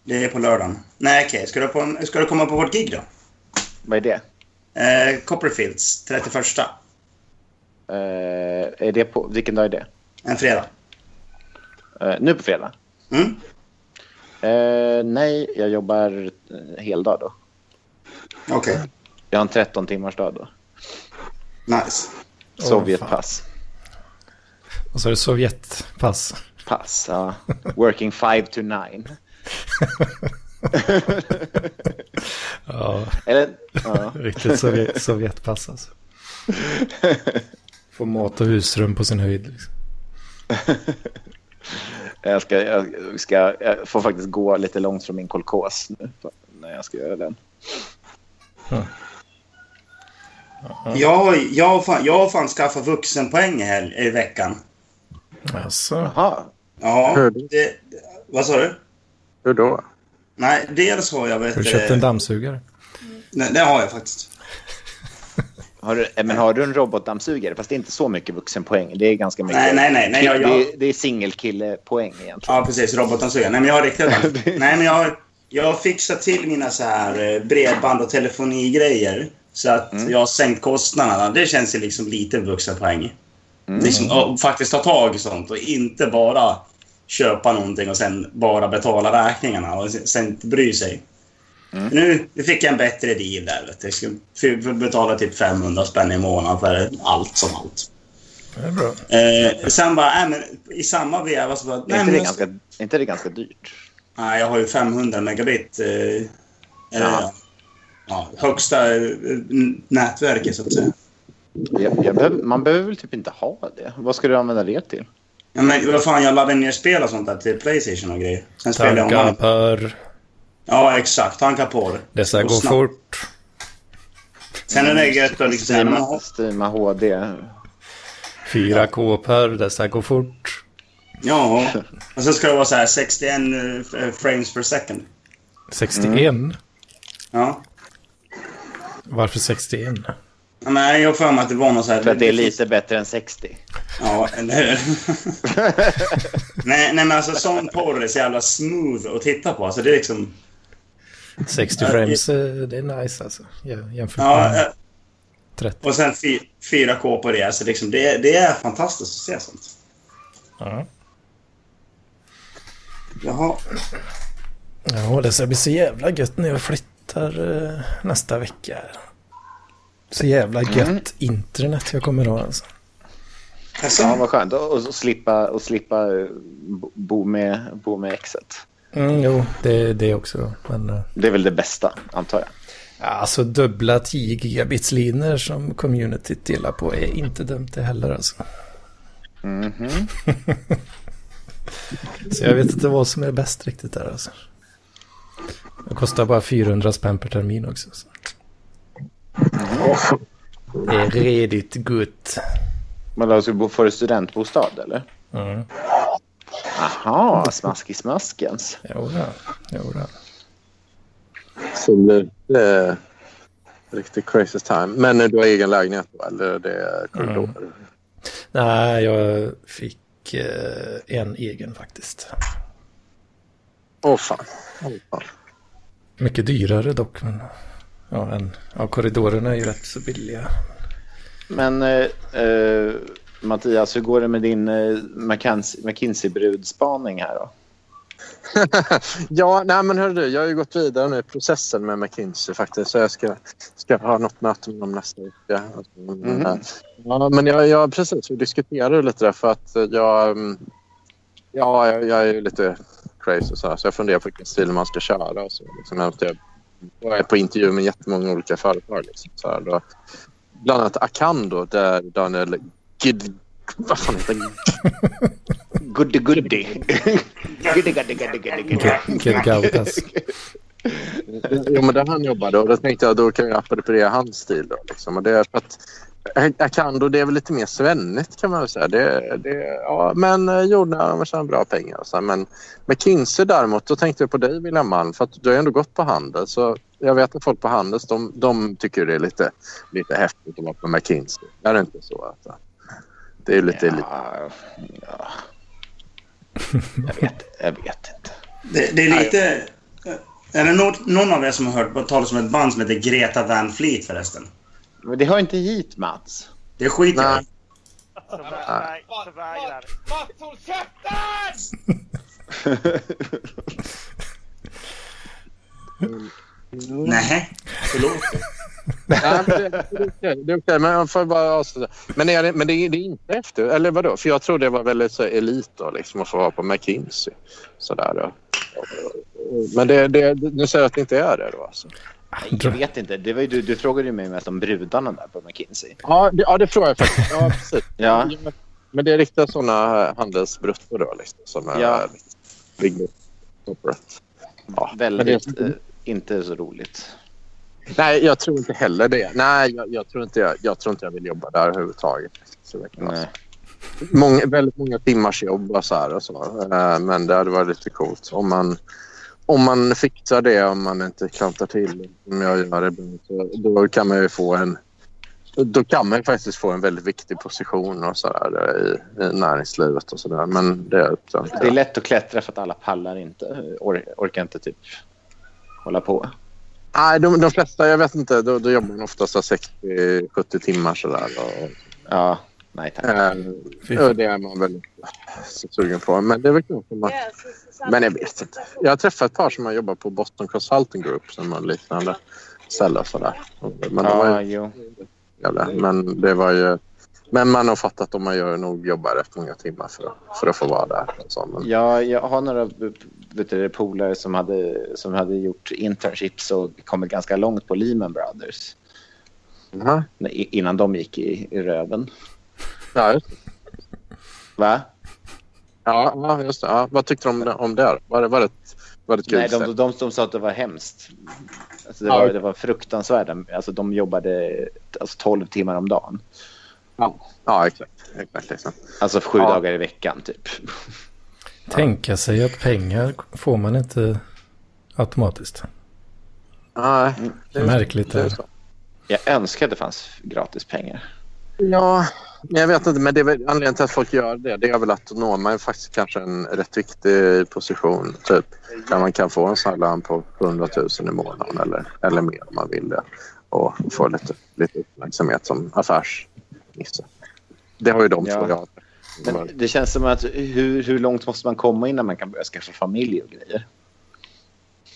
Speaker 2: Det är på lördagen. Nej, okej. Ska, du på ska du komma på vårt gig då?
Speaker 3: vad är det?
Speaker 2: Eh, Copperfields, 31.
Speaker 3: Eh, är det på, vilken dag är det?
Speaker 2: En fredag.
Speaker 3: Eh, nu på fredag?
Speaker 2: Mm?
Speaker 3: Eh, nej, jag jobbar eh, heldag då.
Speaker 2: Okej.
Speaker 3: Jag har en 13 timmars dag då.
Speaker 2: Nice.
Speaker 3: Sovjetpass.
Speaker 1: Och så är det Sovjetpass.
Speaker 3: Pass, ja. Working 5 to 9.
Speaker 1: Ja,
Speaker 3: Eller, ja.
Speaker 1: riktigt Sovjet, Sovjetpass alltså. Få mat och husrum på sin höjd. Liksom.
Speaker 3: Jag, ska, jag, ska, jag får faktiskt gå lite långt från min kolkos nu när jag ska göra den.
Speaker 2: Jag, har- jag, har fan, jag har fan skaffat vuxenpoäng hel- i veckan.
Speaker 1: Alltså,
Speaker 3: Jaha.
Speaker 2: Ja,
Speaker 4: Hur
Speaker 2: det, vad sa du?
Speaker 4: Hur då?
Speaker 2: Nej, dels har jag... Vet,
Speaker 1: har du köpt en dammsugare?
Speaker 2: nej, det har jag faktiskt.
Speaker 3: Har du, eh, men har du en robotdammsugare? Fast det är inte så mycket vuxenpoäng. Det är ganska mycket.
Speaker 2: Nej, nej, nej, nej, jag- jag-
Speaker 3: Det, är- det är singelkillepoäng egentligen.
Speaker 2: Ja, precis. Robotdammsugaren. Nej, men jag har riktigt... Nej, men jag har, jag har fixat till mina så här eh, bredband och telefonigrejer. Så att jag har sänkt kostnaderna. Det känns ju liksom lite vuxenpoäng. Liksom, och faktiskt ta tag i sånt och inte bara köpa någonting och sen bara betala räkningarna och sen- inte bry sig. Nu, nu fick jag en bättre deal där. Vet du. Jag skulle betala typ 500 spänn i månaden för allt som allt.
Speaker 1: Det är bra.
Speaker 2: Eh, sen bara, äh, men i samma veva så bara...
Speaker 3: Är inte det,
Speaker 2: jag-
Speaker 3: ganska, är inte det ganska dyrt?
Speaker 2: Nej, jag har ju 500 megabit. Eh, eller,
Speaker 3: Ja.
Speaker 2: ja, högsta eh, nätverket, så att säga.
Speaker 3: Jag, jag behöver, man behöver väl typ inte ha det? Vad ska du använda det till?
Speaker 2: Ja, men vad fan, jag laddar ner spel och sånt där till Playstation och grejer. Sen spelar jag online.
Speaker 1: per...
Speaker 2: Ja, exakt. Tanka på det.
Speaker 1: Dessa går
Speaker 2: snabbt.
Speaker 1: fort.
Speaker 2: Sen är det gött att liksom... när man
Speaker 3: HD.
Speaker 1: 4K per, dessa går fort.
Speaker 2: Ja, och sen ska det vara så här 61 eh, frames per second.
Speaker 1: 61.
Speaker 2: Ja.
Speaker 1: Varför 61?
Speaker 2: Men jag har för mig att det var något så här...
Speaker 3: För att det är lite bättre än 60.
Speaker 2: Ja, eller hur? nej, nej, men alltså sån porr är så jävla smooth att titta på. Alltså det är liksom...
Speaker 1: 60
Speaker 2: Ja,
Speaker 1: frames, eh, det är nice alltså. Ja, jämfört
Speaker 2: Ja,
Speaker 1: med
Speaker 2: eh,
Speaker 1: 30.
Speaker 2: och sen fy- 4K på det. Alltså liksom, det, är- det är fantastiskt att se sånt.
Speaker 1: Ja.
Speaker 2: Jaha.
Speaker 1: Ja, det ska bli så jävla gött när jag flyttar eh, nästa vecka. Så jävla gött internet jag kommer ha alltså.
Speaker 2: Alltså,
Speaker 3: Ja, vad skönt. Och, och slippa, och slippa eh, bo- med, bo med exet.
Speaker 1: Mm, jo, det är det också. Men eh,
Speaker 3: Det är väl det bästa, antar jag.
Speaker 1: ja, alltså dubbla 10 gigabits linjer som communityt delar på är inte dumt det heller alltså.
Speaker 3: Mhm.
Speaker 1: Så jag vet inte vad som är bäst riktigt där alltså. Det kostar bara 400 spänn per termin också. Så. Det är redigt gott.
Speaker 3: Men då ska du bo för studentbostad, eller?
Speaker 1: Mm.
Speaker 3: Aha, smaskig-smaskens.
Speaker 1: Jo, då. jo då.
Speaker 4: Så blir det riktigt crazy time. Men du har egen lägenhet då? Eller det är korridor?
Speaker 1: Nej, jag fick eh, en egen faktiskt.
Speaker 4: Åh fan. Åh, fan.
Speaker 1: Mycket dyrare dock. Men, ja, en, ja, korridorerna är ju rätt så billiga.
Speaker 3: Men eh, eh, Mattias, hur går det med din eh, McKinsey- McKinsey-brudspaning här då?
Speaker 4: ja, nej men hörru du, jag har ju gått vidare nu i processen med McKinsey faktiskt. Så jag ska, ska ha något möte med dem nästa vecka. Alltså,
Speaker 3: Mhm.
Speaker 4: Ja, men jag, jag precis, vi diskuterade lite där för att jag... mm, Ja, jag, jag är ju lite crazy och så här, så jag funderar på vilken stil man ska köra. Och så, liksom, jag, jag är på intervju med jättemånga olika företag. Liksom, så här, då. Bland annat Acando där Daniel Gid... Vad fan heter han?
Speaker 3: Goody goody. goody goody goody goody.
Speaker 4: Jo, men där han jobbade och då tänkte jag då kan jag appropriera hans stil. Då, liksom. och det är för att Acando det är väl lite mer svennigt kan man väl säga. Det, det, ja, men eh, jordnära man tjänar bra pengar. Så. Men McKinsey däremot, då tänkte jag på dig William Malm för att du har ändå gått på handel. Så jag vet att folk på Handels de, de tycker det är lite, lite häftigt att vara på McKinsey. Är det inte så? Att, eh, det är lite... lite
Speaker 3: Ja, ja. Jag vet, jag vet inte.
Speaker 2: det, det är lite... Är det någon, någon av er som har hört talas om ett band som heter Greta Van Fleet förresten?
Speaker 3: Men det hör inte hit Mats.
Speaker 2: Det skiter jag
Speaker 5: förvägrar. Mats, håll
Speaker 2: Nej, förlåt.
Speaker 4: Nej, men det, men får bara avsluta. Men, är det, men det, är, det är inte efter, eller vadå? För jag tror det var väldigt så elit då, liksom, att få vara på McKinsey. Sådär, då. Men det, det, nu säger jag att det inte är det då alltså.
Speaker 3: Jag vet inte. Det var ju, du, du frågade ju mig mest om brudarna där på McKinsey.
Speaker 4: Ja, det, ja, det tror jag faktiskt. Ja, precis.
Speaker 3: Ja.
Speaker 4: Men det är riktigt sådana handelsbruttor då liksom, som är
Speaker 3: Ja.
Speaker 4: big corporate. Ja,
Speaker 3: Väldigt
Speaker 4: det-
Speaker 3: eh, inte så roligt.
Speaker 4: Nej, jag tror inte heller det. Nej, jag, jag, tror, inte jag, jag tror inte jag vill jobba där överhuvudtaget. Så det kan vara
Speaker 3: Nej.
Speaker 4: så. Många, väldigt många timmars jobb och så här och så. Eh, Men det hade varit lite coolt om man, om man fixar det, om man inte klantar till som jag gör ibland. Så då kan man ju få en då kan man ju faktiskt få en väldigt viktig position och så där, i, i näringslivet och sådär. Men det inte.
Speaker 3: Det är lätt att klättra för att alla pallar inte. Or, orkar inte typ hålla på.
Speaker 4: Nej, de, de flesta, jag vet inte, då, då jobbar man oftast 60-70 timmar sådär. Och,
Speaker 3: Ja, nej tack.
Speaker 4: eh, det är man väldigt så sugen på. Men det är väl klart man... Men jag vet inte. Jag har träffat ett par som har jobbat på Boston Consulting Group som har liknande ställe och sådär. Men, de var
Speaker 3: Ja,
Speaker 4: ju, men det var ju... Men man har fattat att man gör nog jobbar rätt många timmar för att, för att få vara där. och Så, men,
Speaker 3: Ja, jag har några vet du, polare som hade, som hade gjort internships och kommit ganska långt på Lehman Brothers när- innan de gick i, i röven.
Speaker 4: Ja, just.
Speaker 3: Va?
Speaker 4: Ja, ja, just det. Ja, vad tyckte de om det? Om det? Var, det, var, det var det ett kul
Speaker 3: Nej, de, de, de, de sa att det var hemskt. Alltså, det,
Speaker 4: Ja,
Speaker 3: var,
Speaker 4: okej.
Speaker 3: det var fruktansvärda. Alltså, de jobbade alltså, 12 timmar om dagen.
Speaker 4: Ja, exakt. exakt liksom.
Speaker 3: Alltså sju
Speaker 4: Ja.
Speaker 3: dagar i veckan typ.
Speaker 1: Tänka sig att pengar får man inte automatiskt.
Speaker 4: Nej, det är-
Speaker 1: Märkligt
Speaker 4: det är.
Speaker 3: Jag önskar att det fanns gratis pengar.
Speaker 4: Ja, men jag vet inte. Men det är väl, anledningen till att folk gör det, det är väl att man ju faktiskt kanske en rätt viktig position. Typ där man kan få en sån här lön på 100 000 i månaden eller, eller mer om man vill det. Och få lite, lite uppmärksamhet som affärsnisse. Det har ju de
Speaker 3: Ja.
Speaker 4: två jag.
Speaker 3: Men det känns som att hur, hur långt måste man komma innan man kan börja skaffa familj och grejer?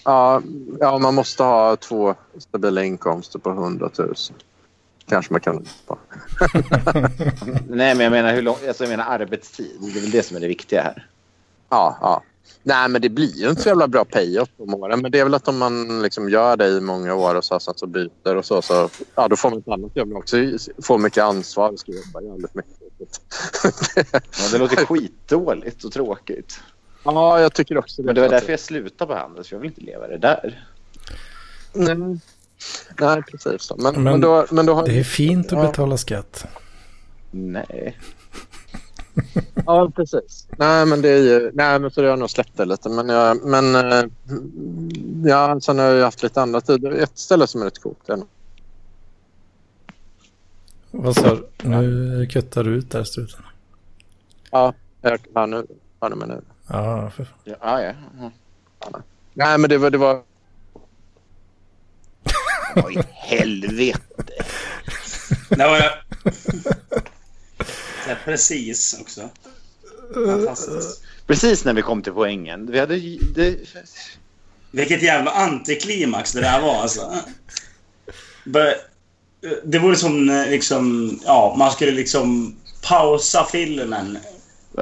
Speaker 4: Ja, ja, man måste ha två stabila inkomster på 100 000. Kanske man kan.
Speaker 3: Nej, men jag menar, hur lång, alltså, jag menar arbetstid. Det är väl det som är det viktiga här.
Speaker 4: Ja, ja. Nej, men det blir ju inte så jävla bra payoff på åren. Men det är väl att om man liksom gör det i många år och så, sen så byter och så, så ja, då får man ett annat jobb också. Får mycket ansvar och ska jobba jävligt mycket.
Speaker 3: Ja, det låter skitdåligt och tråkigt.
Speaker 4: ja, jag tycker också det.
Speaker 3: Men det var därför jag slutade på Handels, för jag vill inte leva det där.
Speaker 4: Nej, Nej precis. Men, men,
Speaker 1: Men
Speaker 4: då, men då har...
Speaker 1: Det är fint att betala skatt.
Speaker 3: Nej.
Speaker 4: Ja, precis. Nej, men det är ju... Nej, men så det har jag nog släppt det lite. Men, jag, men eh, ja, sen har jag haft lite andra tider. Ett ställe som är rätt coolt. Är nog-
Speaker 1: Vad sa du? Nu kuttar du ut där struten.
Speaker 4: Ja, jag, ja, nu hör du mig nu.
Speaker 1: Ja, för fan.
Speaker 3: Ja, ja. ja.
Speaker 4: Nej, men det var... Det var
Speaker 3: Oj, helvete.
Speaker 2: Där var jag... Det precis också. Fantastiskt.
Speaker 3: Precis när vi kom till poängen. Vi hade... Det,
Speaker 2: Vilket jävla antiklimax det där var alltså. Det vore som eh, liksom, ja, man skulle liksom pausa filmen.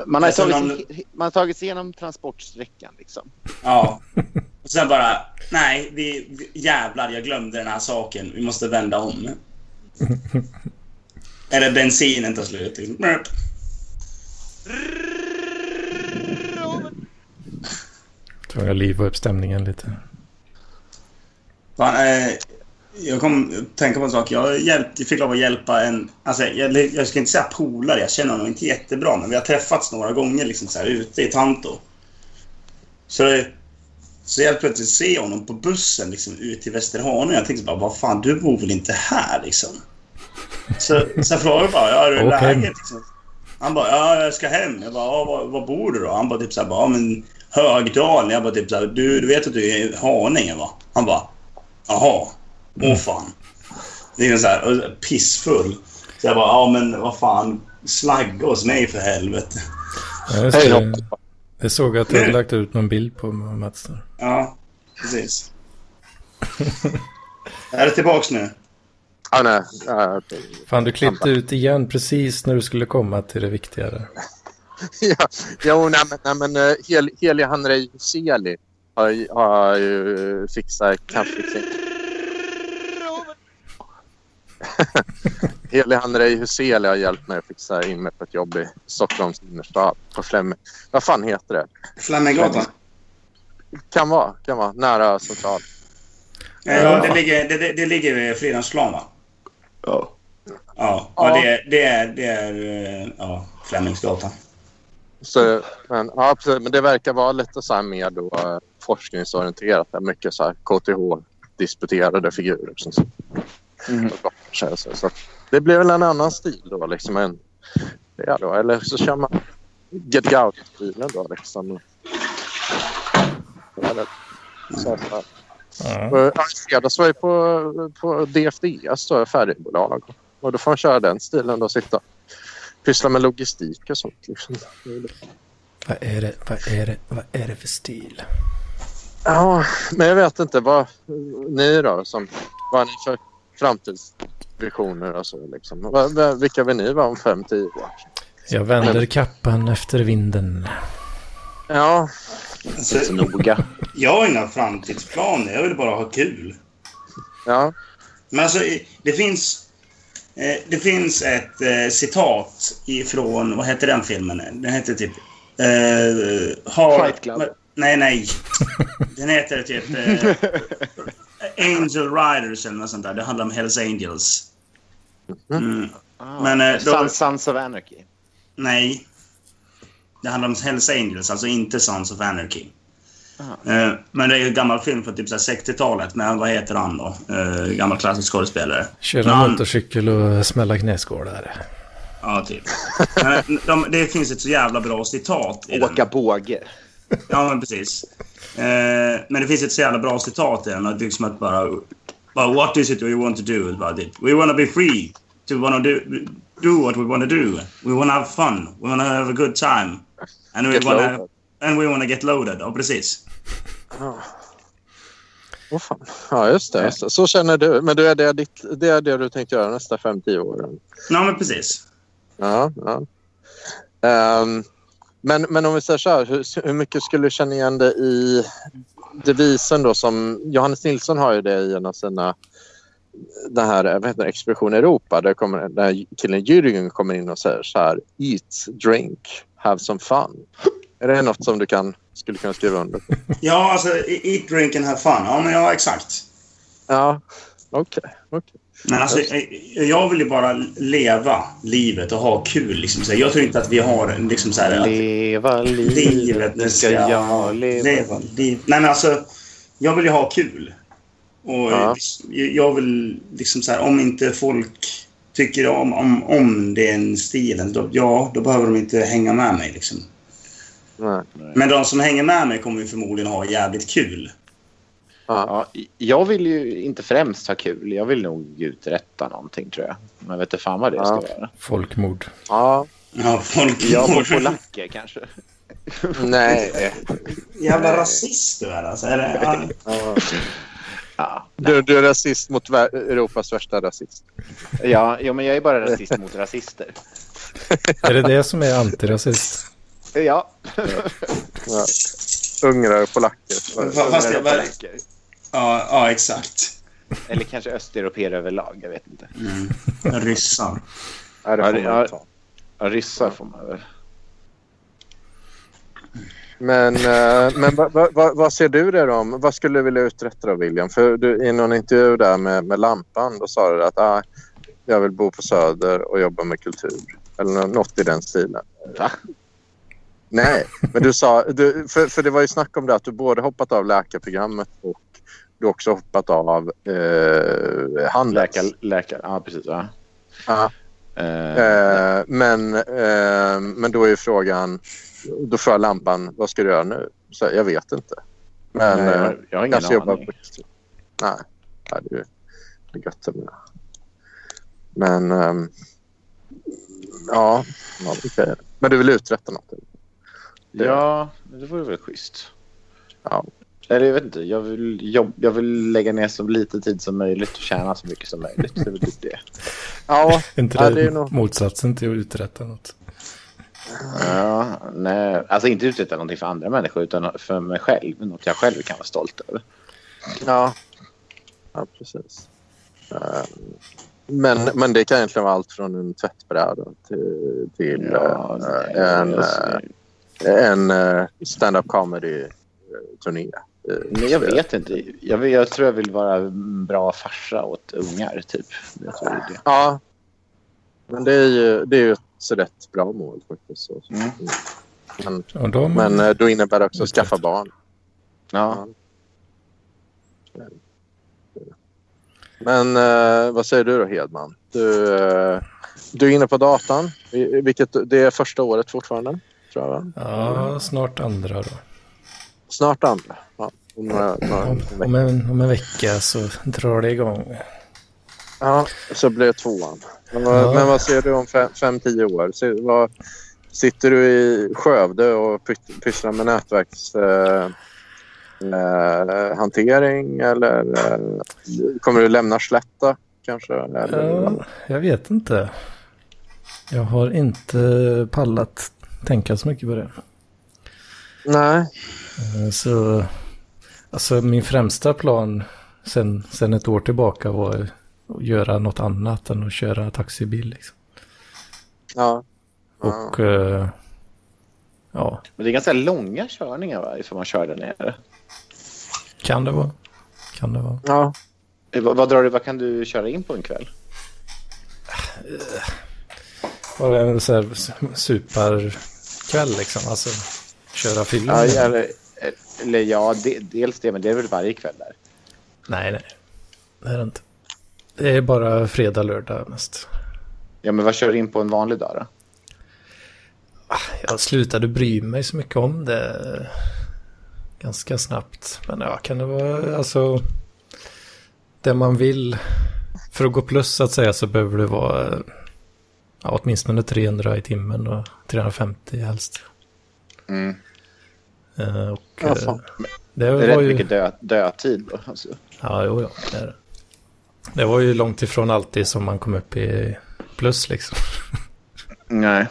Speaker 3: man, har
Speaker 2: tror
Speaker 3: tagit, man har tagit sig igenom transportsträckan liksom.
Speaker 2: Ja. Och sen bara, nej, vi, jävlar, jag glömde den här saken. Vi måste vända om. Eller bensinen tar slut.
Speaker 1: Tror jag livar upp stämningen lite.
Speaker 2: Fan, eh, jag kom att tänka på en sak. Jag, hjälpt, jag fick lov att hjälpa en... Alltså, jag, jag ska inte säga polare, jag känner honom inte jättebra. Men vi har träffats några gånger liksom, så här, ute i Tanto. Så, så jag plötsligt se honom på bussen liksom, ut till Västerhaninge. Jag tänkte bara, vad fan, du bor väl inte här liksom? Så, så jag frågade bara, ja, är det
Speaker 1: Åk hem.
Speaker 2: läget? Liksom. Han bara, ja, jag ska hem. Jag bara, ja, var, var bor du då? Han bara, typ så här, bara, ja, men Högdalen. Jag bara, typ så här, du, du vet att du är i Haninge va? Han bara, jaha. Åh fan. Det är så här, pissfull. Så jag bara, ja men vad fan. Slagga hos mig för helvete.
Speaker 1: Ja,
Speaker 4: Hej då.
Speaker 1: Jag såg att du hade lagt ut någon bild på Mats. där.
Speaker 2: Ja, precis. är det tillbaks nu?
Speaker 4: Ja, nej. Ja.
Speaker 1: Fan, du klippte ut igen precis när du skulle komma till det viktigare.
Speaker 4: ja, jo, nej, men, nej, men uh, hel, Heliga Handrej Seli har, har ju fixat kampfixing. Heli Andrei Huseli har hjälpt mig att fixa in mig på ett jobb i Stockholms innerstad. På Flemming. Vad fan heter det?
Speaker 2: Flemminggatan?
Speaker 4: Kan vara. Kan vara. Nära central.
Speaker 2: Ja, det ligger, det, det, ligger vid Fridhemsplan va?
Speaker 3: Ja.
Speaker 2: Ja, och det, det är, det är eh, ja, Flemingsgatan.
Speaker 4: Så, men, ja, precis, men det verkar vara lite så här mer då, eh, forskningsorienterat. Mycket så här KTH-disputerade figurer. Som,
Speaker 3: Mm.
Speaker 4: så. Det blir väl en annan stil då. Liksom, en, ja, då. Eller så kör man Get Out-stilen då. Liksom. Så. Och, I fredags var jag på, på DFDS, då, färdigbolag. Och då får man köra den stilen då. Sitta pyssla med logistik och sånt. Liksom.
Speaker 1: Vad är det, vad är det, vad är det för stil?
Speaker 4: Ja, men jag vet inte. Vad ni då? Som, vad har ni för framtidsvisioner och så? Liksom? Vilka vill ni vara om fem, tio år?
Speaker 1: Jag vänder kappan efter vinden.
Speaker 4: Ja,
Speaker 2: Alltså,
Speaker 3: Så noga.
Speaker 2: jag har inga framtidsplaner. Jag vill bara ha kul.
Speaker 4: ja.
Speaker 2: Men alltså, det finns... Eh, det finns ett eh, citat ifrån... Vad heter den filmen? Den heter typ... Eh, har,
Speaker 3: Fight Club.
Speaker 2: Nej, nej. Den heter typ... Eh, Angel Riders eller något sånt där. Det handlar om Hells Angels. Mm. Men, eh, då-
Speaker 3: Sons, Sons of Anarchy.
Speaker 2: Nej. Det handlar om Hells Angels, alltså inte Sons of Anarchy. Eh, men det är ju en gammal film från typ så här 60-talet med, vad heter han då? Eh, gammal klassisk skådespelare.
Speaker 1: Köra
Speaker 2: Men-
Speaker 1: motorcykel och smälla knäskålar.
Speaker 2: Ja, typ. Men de, det finns ett så jävla bra citat.
Speaker 3: Åka båge.
Speaker 2: Ja, men precis. Eh, men det finns ett så jävla bra citat i den. Är liksom att bara... bara What is it we want to do? About it? We want to be free. To wanna do, do what we want to do. We want to have fun. We want to have a good time. And we want to... And we want to get loaded. Ja, precis.
Speaker 4: Oh, fan. ja just det. Just det. Så känner du. Men du är det, ditt, det är det du tänkte göra nästa fem, tio år?
Speaker 2: Ja, men precis.
Speaker 4: Ja, ja. Ehm, men, men om vi säger så här, hur, hur mycket skulle du känna igen det i devisen då som Johannes Nilsson har ju det i en av sina den här vad heter det, Expedition Europa där, kommer, där killen Jürgen kommer in och säger så här Eat, drink, have some fun. Är det något som du kan, skulle kunna skriva under på?
Speaker 2: Ja, alltså eat, drink and have fun. Ja, men ja, exakt.
Speaker 4: Ja, okej. okej.
Speaker 2: Men alltså, eh, jag vill ju bara leva livet och ha kul. Liksom. Så jag tror inte att vi har liksom så här... att-
Speaker 3: Leva livet,
Speaker 2: livet,
Speaker 3: nu ska jag leva.
Speaker 2: leva liv. Nej, men alltså, jag vill ju ha kul. Och
Speaker 4: Ja.
Speaker 2: jag vill liksom så här, om inte folk tycker om, om, om den stilen, då, ja, då behöver de inte hänga med mig. Liksom.
Speaker 4: Nej.
Speaker 2: Men de som hänger med mig kommer ju förmodligen ha jävligt kul.
Speaker 3: Ja, jag vill ju inte främst ha kul. Jag vill nog uträtta någonting tror jag. Men jag vet inte fan vad det
Speaker 4: Ja.
Speaker 3: ska vara.
Speaker 1: Folkmord.
Speaker 4: Ja,
Speaker 2: Ja, folk
Speaker 3: Jag på polacker kanske.
Speaker 4: nej.
Speaker 2: Jävla rasist du är alltså. Är det, ja.
Speaker 4: Ja.
Speaker 3: Ja,
Speaker 4: Du, du är rasist mot Europas värsta rasist.
Speaker 3: ja jo, men jag är bara rasist mot rasister.
Speaker 1: Är det det som är antirasist?
Speaker 3: Ja.
Speaker 4: Ja. Ungrare och polacker.
Speaker 2: Fast jag bara,
Speaker 3: Polacker.
Speaker 2: Ja, ja, exakt.
Speaker 3: Eller kanske östeuropeer överlag. Jag vet inte.
Speaker 2: Mm. Ryssar.
Speaker 4: Ja, det får man
Speaker 3: ja.
Speaker 4: ta.
Speaker 3: Ja, ryssar får man väl.
Speaker 4: Men, eh, men vad va, va, vad ser du det om? Vad skulle du vilja uträtta då, William? För du, i någon intervju där med, med Lampan då sa du att ah, jag vill bo på Söder och jobba med kultur. Eller nå- något i den stilen.
Speaker 3: Va?
Speaker 4: Nej, men du sa... Du, för, för det var ju snack om det att du både hoppat av läkarprogrammet och du också hoppat av eh, handels.
Speaker 3: Läkar. Ja, precis. Ja.
Speaker 4: Ja.
Speaker 3: Eh,
Speaker 4: Eh, men, eh, men då är ju frågan... Då frågar lampan, vad ska du göra nu? Så jag vet inte. Men
Speaker 3: nej, jag,
Speaker 4: eh,
Speaker 3: jag har ingen
Speaker 4: kanske
Speaker 3: aning.
Speaker 4: på Nej, nej det är det är gött det. Men ehm, ja, ja okej. Men du vill uträtta något? eller?
Speaker 3: Ja, det vore väl schysst.
Speaker 4: Ja.
Speaker 3: Eller jag vet inte. Jag vill, jobb, jag vill lägga ner så lite tid som möjligt och tjäna så mycket som möjligt. Det är väl typ det.
Speaker 4: Ja,
Speaker 1: Är inte
Speaker 4: Ja,
Speaker 1: det,
Speaker 4: är nog-
Speaker 1: motsatsen till att uträtta något?
Speaker 3: Ja, nej, alltså inte uträtta någonting för andra människor utan för mig själv. Något jag själv kan vara stolt över.
Speaker 4: Ja, ja precis. Eh, Men, men det kan egentligen vara allt från en tvättbräda till, till
Speaker 3: Ja,
Speaker 4: eh,
Speaker 3: nej,
Speaker 4: en,
Speaker 3: alltså,
Speaker 4: eh, en eh, stand-up comedy-turné.
Speaker 3: Men jag vet inte. Jag, vill, jag tror jag vill vara en bra farsa åt ungar, typ. Jag tror det är det.
Speaker 4: Ja, men det är ju, det är ju ett så rätt bra mål faktiskt.
Speaker 3: Mm.
Speaker 4: Men,
Speaker 1: Och de,
Speaker 4: men eh, då innebär det också att skaffa barn.
Speaker 3: Ja.
Speaker 4: Men eh, vad säger du då Hedman? Du, eh, du är inne på datan. Vilket, det är första året fortfarande? Tror jag, va?
Speaker 1: ja, snart andra då.
Speaker 4: Snart andra. Ja, om, några, några,
Speaker 1: Om, om, en, om en vecka så drar det igång.
Speaker 4: ja, så blir det tvåan. Men,
Speaker 1: Ja.
Speaker 4: vad- men vad ser du om fem, fem tio år? Ser, vad, sitter du i Skövde och py- pysslar med nätverks... Eh, eh, eller eh, kommer du lämna Slätta kanske? Eller,
Speaker 1: Ja, jag vet inte. Jag har inte pallat tänka så mycket på det.
Speaker 4: Nej.
Speaker 1: Eh, Så, alltså min främsta plan sen, sen ett år tillbaka var att göra något annat än att köra taxibil. Liksom.
Speaker 4: Ja.
Speaker 1: Och eh, ja,
Speaker 3: Men det är ganska långa körningar va, ifall man kör där nere.
Speaker 1: kan det vara. Kan det vara.
Speaker 4: ja.
Speaker 3: Eh, Vad, vad, drar du, vad kan du köra in på en kväll?
Speaker 1: Bara en så här superkväll liksom. Alltså köra film.
Speaker 3: Ja, eller, eller ja, de, dels det, men det är väl varje kväll där.
Speaker 1: Nej, nej. Det är det inte. Det är bara fredag, lördag mest.
Speaker 3: Ja, men vad kör du in på en vanlig dag då?
Speaker 1: Jag slutade bry mig så mycket om det ganska snabbt. Men ja, kan det vara alltså det man vill. För att gå plus så att säga så behöver det vara ja, åtminstone 300 i timmen och 350 helst.
Speaker 3: Mm.
Speaker 1: Eh, Och, eh, det
Speaker 3: Det är
Speaker 1: var
Speaker 3: rätt
Speaker 1: ju...
Speaker 3: mycket dö, dödtid då. Alltså.
Speaker 1: Ja, jo, ja, det är det. Det var ju långt ifrån alltid som man kom upp i plus liksom.
Speaker 3: Nej.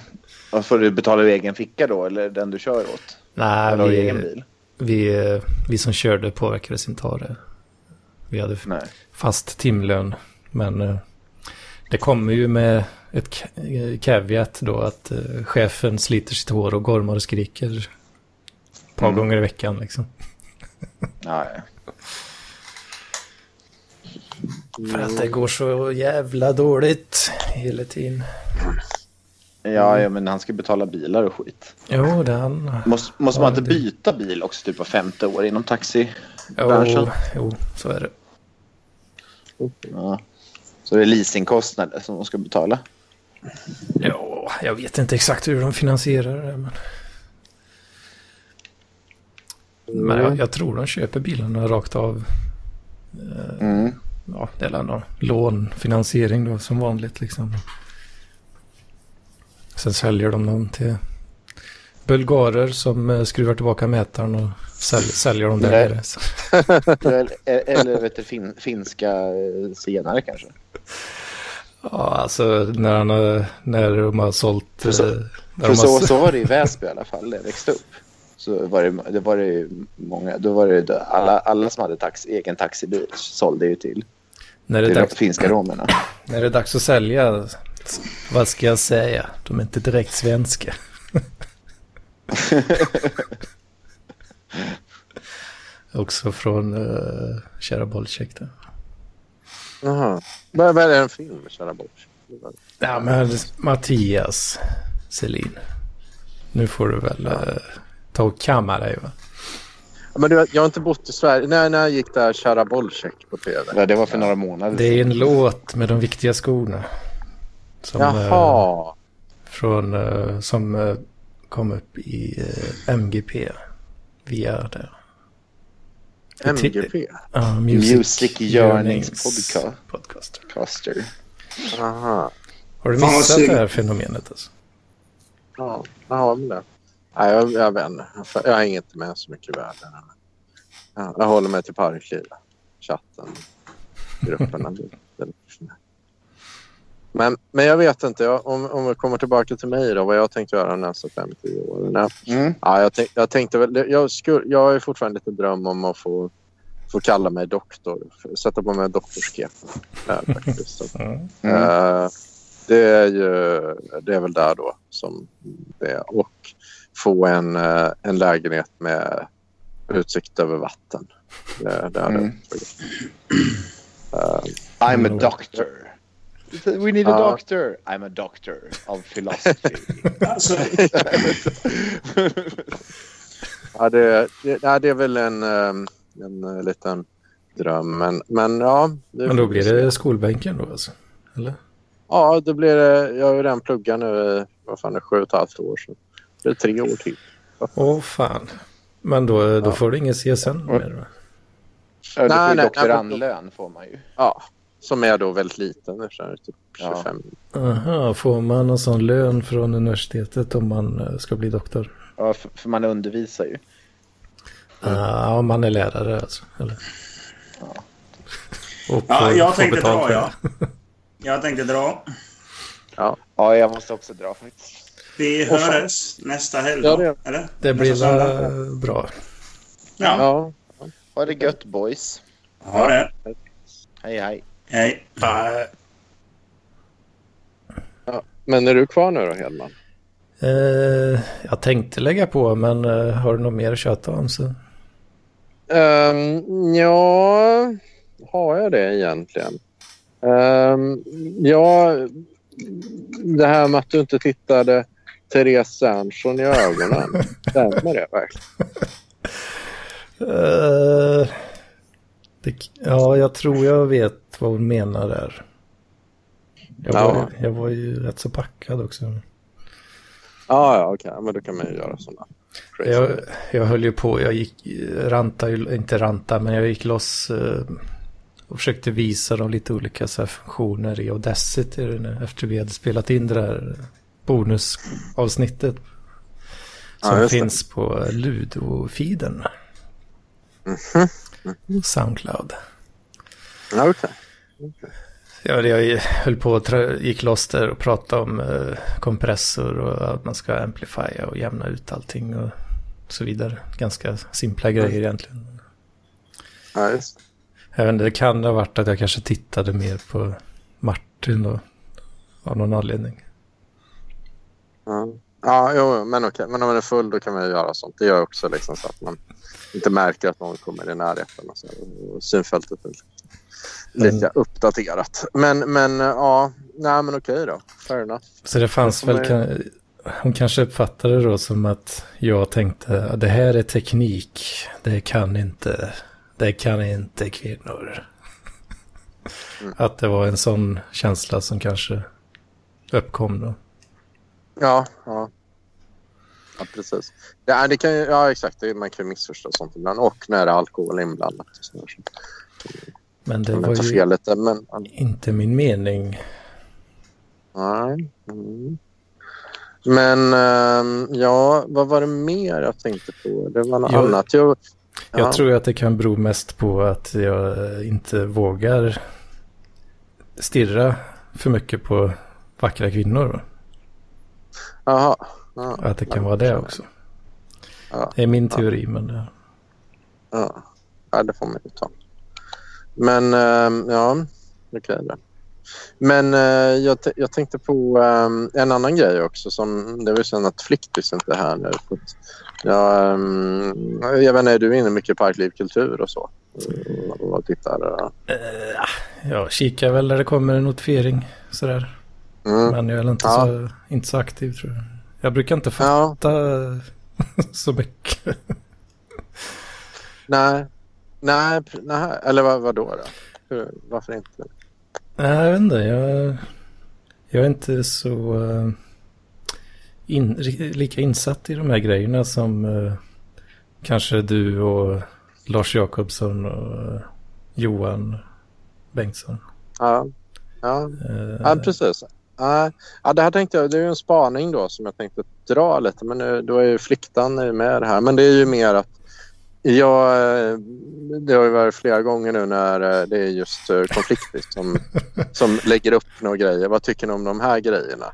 Speaker 3: Och får du betala ur egen ficka då, eller den du kör åt?
Speaker 1: Nej, vi,
Speaker 3: egen bil?
Speaker 1: vi, eh, vi som körde påverkades inte av det. Vi hade
Speaker 3: Nej.
Speaker 1: fast timlön. Men det kommer ju med ett ca- caveat då att chefen sliter sitt hår och gormar och skriker ett par
Speaker 3: Mm.
Speaker 1: gånger i veckan liksom.
Speaker 3: Ja, ja.
Speaker 1: För att det går så jävla dåligt hela tiden.
Speaker 3: Ja, ja, men han ska betala bilar och skit.
Speaker 1: Jo, han.
Speaker 3: Måste, måste man inte
Speaker 1: det-
Speaker 3: byta bil också typ var femte år inom
Speaker 1: Jo,
Speaker 3: taxibranschen?
Speaker 1: jo, så är det.
Speaker 3: Ja. Så det är leasingkostnader som de ska betala.
Speaker 1: Ja, jag vet inte exakt hur de finansierar det. Men, men jag, jag tror de köper bilarna rakt av.
Speaker 3: Mm.
Speaker 1: Ja, det är någon lånfinansiering då som vanligt liksom. Sen säljer de dem till bulgarer som eh, skruvar tillbaka mätaren och sälj, säljer dem där nere. Så-
Speaker 3: eller, eller vet du, fin, finska eh, senare kanske.
Speaker 1: Ja, alltså när, han när de har sålt...
Speaker 3: För så-
Speaker 1: eh,
Speaker 3: För så,
Speaker 1: har,
Speaker 3: så var det i Väsby i alla fall, jag växte upp. Så var det, det var det ju många, då var det alla, alla som hade tax, egen taxibil sålde ju till,
Speaker 1: när, det är
Speaker 3: till de
Speaker 1: dags,
Speaker 3: finska romerna.
Speaker 1: när det är dags att sälja, vad ska jag säga? De är inte direkt svenska. Också från uh, Kära Bolcek där.
Speaker 4: Jaha. Vad är det en film med Kära Borch?
Speaker 1: Ja, men Mattias Selin. Nu får du väl eh, ta och kamma dig va?
Speaker 4: Men du, jag har inte bott i Sverige. När, när gick det här Kära Bolcek på tv?
Speaker 3: Ja, det var för några månader
Speaker 1: Det är en låt med de viktiga skorna. Som, eh,
Speaker 4: Jaha.
Speaker 1: från, eh, som eh, kom upp i eh, MGP via det.
Speaker 4: MGP?
Speaker 1: Ja, Music,
Speaker 3: Music Yearnings Podcast.
Speaker 1: Podcaster.
Speaker 3: Caster.
Speaker 4: Aha.
Speaker 1: Har du missat det här fenomenet? Alltså?
Speaker 4: Ja, ja men det. Nej, jag, jag vet inte. Jag hänger inte med så mycket i världen. Ja, jag håller mig till parklivet. Chatten. Grupperna. Men, men jag vet inte, jag, om, om vi kommer tillbaka till mig då, vad jag tänkte göra de nästa 50 åren.
Speaker 3: Mm.
Speaker 4: Ja, jag, tänk, jag tänkte väl, jag, skulle, jag har ju fortfarande lite dröm om att få, få kalla mig doktor, sätta på mig doktorskepen.
Speaker 1: Mm.
Speaker 4: Eh, det är ju, det är väl där då som det är. Och få en, eh, en lägenhet med utsikt över vatten. Det, det hade
Speaker 3: Mm.
Speaker 4: uh,
Speaker 3: I'm a doctor. We need a doctor. I'm a doctor of philosophy.
Speaker 2: Alltså,
Speaker 4: Ja, det, det, det är väl en, ehm, en eh, liten dröm. Men, men ja. det
Speaker 1: Men då blir det skolbänken då alltså? Eller?
Speaker 4: Ja, då blir det. Jag har ju redan pluggat nu i vad fan är det, sju och ett halvt år. Så det är tre år till.
Speaker 1: Åh fan. Men då, då
Speaker 4: Ja.
Speaker 1: får du ingen CSN mer va?
Speaker 3: Ja, du får
Speaker 4: Nej,
Speaker 3: ju
Speaker 4: nej,
Speaker 3: doktorandlön får man ju.
Speaker 4: Ja, som är då väldigt liten. Det är typ
Speaker 3: Ja.
Speaker 4: 25.
Speaker 1: Aha, får man någon sån lön från universitetet om man eh, ska bli doktor?
Speaker 3: Ja, för, för man undervisar ju.
Speaker 1: Ja, om man är lärare alltså. Eller? Och
Speaker 2: ja,
Speaker 1: får-
Speaker 2: jag
Speaker 1: får
Speaker 2: tänkte dra, ja. Jag tänkte dra.
Speaker 4: Ja,
Speaker 3: Ja, jag måste också dra faktiskt.
Speaker 2: Vi hörs nästa helg
Speaker 4: Ja, det-
Speaker 2: eller?
Speaker 1: Det blir väl bra.
Speaker 2: Ja,
Speaker 4: ja.
Speaker 3: Ha det gött boys.
Speaker 2: ha det.
Speaker 3: Hej hej.
Speaker 2: Hej.
Speaker 4: Men är du kvar nu då, Hedman?
Speaker 1: Eh, jag tänkte lägga på, men eh, har du något mer att köta om så?
Speaker 4: Um, ja, har jag det egentligen? Um, ja, det här med att du inte tittade Therese Sernsson i ögonen. Stämmer det verkligen?
Speaker 1: Eh, det, ja, jag tror jag vet vad hon menar där. Jag,
Speaker 4: Ja.
Speaker 1: var, jag var ju rätt så packad också.
Speaker 4: Ja, ja, okej. Men då kan man ju göra sådana.
Speaker 1: Jag, jag höll ju på, jag gick, ranta, inte ranta, men jag gick loss eh, och försökte visa dem lite olika så här, funktioner i Audacity nu, efter vi hade spelat in det där bonusavsnittet.
Speaker 4: Ja,
Speaker 1: Som
Speaker 4: det.
Speaker 1: finns på Ludo-feeden. Soundcloud.
Speaker 4: Ja, okej.
Speaker 1: Ja, det- jag höll på tra- gick loss där och pratade om eh, kompressor och att man ska amplifiera och jämna ut allting och så vidare. Ganska simpla grejer egentligen.
Speaker 4: Ja, just det.
Speaker 1: Jag vet inte, det kan ha varit att jag kanske tittade mer på Martin då. Av någon anledning.
Speaker 4: Ja, ja jo, men okej. Men om man är full då kan man ju göra sånt. Det gör också liksom så att man inte märker att någon kommer i närheten. Och så, och synfältet är lite
Speaker 1: Mm.
Speaker 4: uppdaterat. Men, men ja, nej men okej då. Fair enough.
Speaker 1: Så det fanns
Speaker 4: Jag
Speaker 1: väl, kan, hon kanske uppfattade det då som att jag tänkte att det här är teknik. Det kan inte, det kan inte kvinnor.
Speaker 4: Mm.
Speaker 1: Att det var en sån känsla som kanske uppkom då.
Speaker 4: Ja, ja. Ja, precis. Ja, det kan, ja exakt. Det, man kan missförstå sånt ibland. Och när det är alkohol inblandat.
Speaker 1: Men det var ju
Speaker 4: lite. Men,
Speaker 1: inte min mening.
Speaker 4: nej. Mm. Men ehm, ja, vad var det mer jag tänkte på? Det var något
Speaker 1: Jag-
Speaker 4: annat. Jag, ja.
Speaker 1: Jag tror att det kan bero mest på att jag inte vågar stirra för mycket på vackra kvinnor.
Speaker 4: Jaha. Ja,
Speaker 1: Att det kan
Speaker 4: ja,
Speaker 1: vara det också.
Speaker 4: Ja.
Speaker 1: Det är min teori, men det...
Speaker 4: Ja. ja, det får man ju ta. Men ehm, ja, okej då. Men eh, jag, jag tänkte på ehm, en annan grej också. Som, det var ju så att Flicktis inte är här nu. Jag, ehm, jag vet inte, är du inne mycket i parklivkultur och så? Mm, Och tittar? eh,
Speaker 1: Jag kikar väl när det kommer en notifiering sådär.
Speaker 4: Mm.
Speaker 1: Men jag är inte,
Speaker 4: Ja.
Speaker 1: så, inte så aktiv tror jag. Jag brukar inte
Speaker 4: Ja.
Speaker 1: fatta så mycket.
Speaker 4: Nej, nej, nej. eller vad, vad då? då? Hur, varför inte?
Speaker 1: Nej, jag vet inte. Jag, jag är inte så eh, in, lika insatt i de här grejerna som eh, kanske du och Lars Jakobsson och eh, Johan Bengtsson.
Speaker 4: Ja, ja.
Speaker 1: Eh,
Speaker 4: Ja, precis. Ja, ja, det här tänkte jag, det är ju en spaning då som jag tänkte dra lite. Men nu, då är ju Fliktan med här. Men det är ju mer att Ja, eh, det har ju varit flera gånger nu när eh, det är just eh, konflikter som, som lägger upp några grejer. Vad tycker ni om de här grejerna?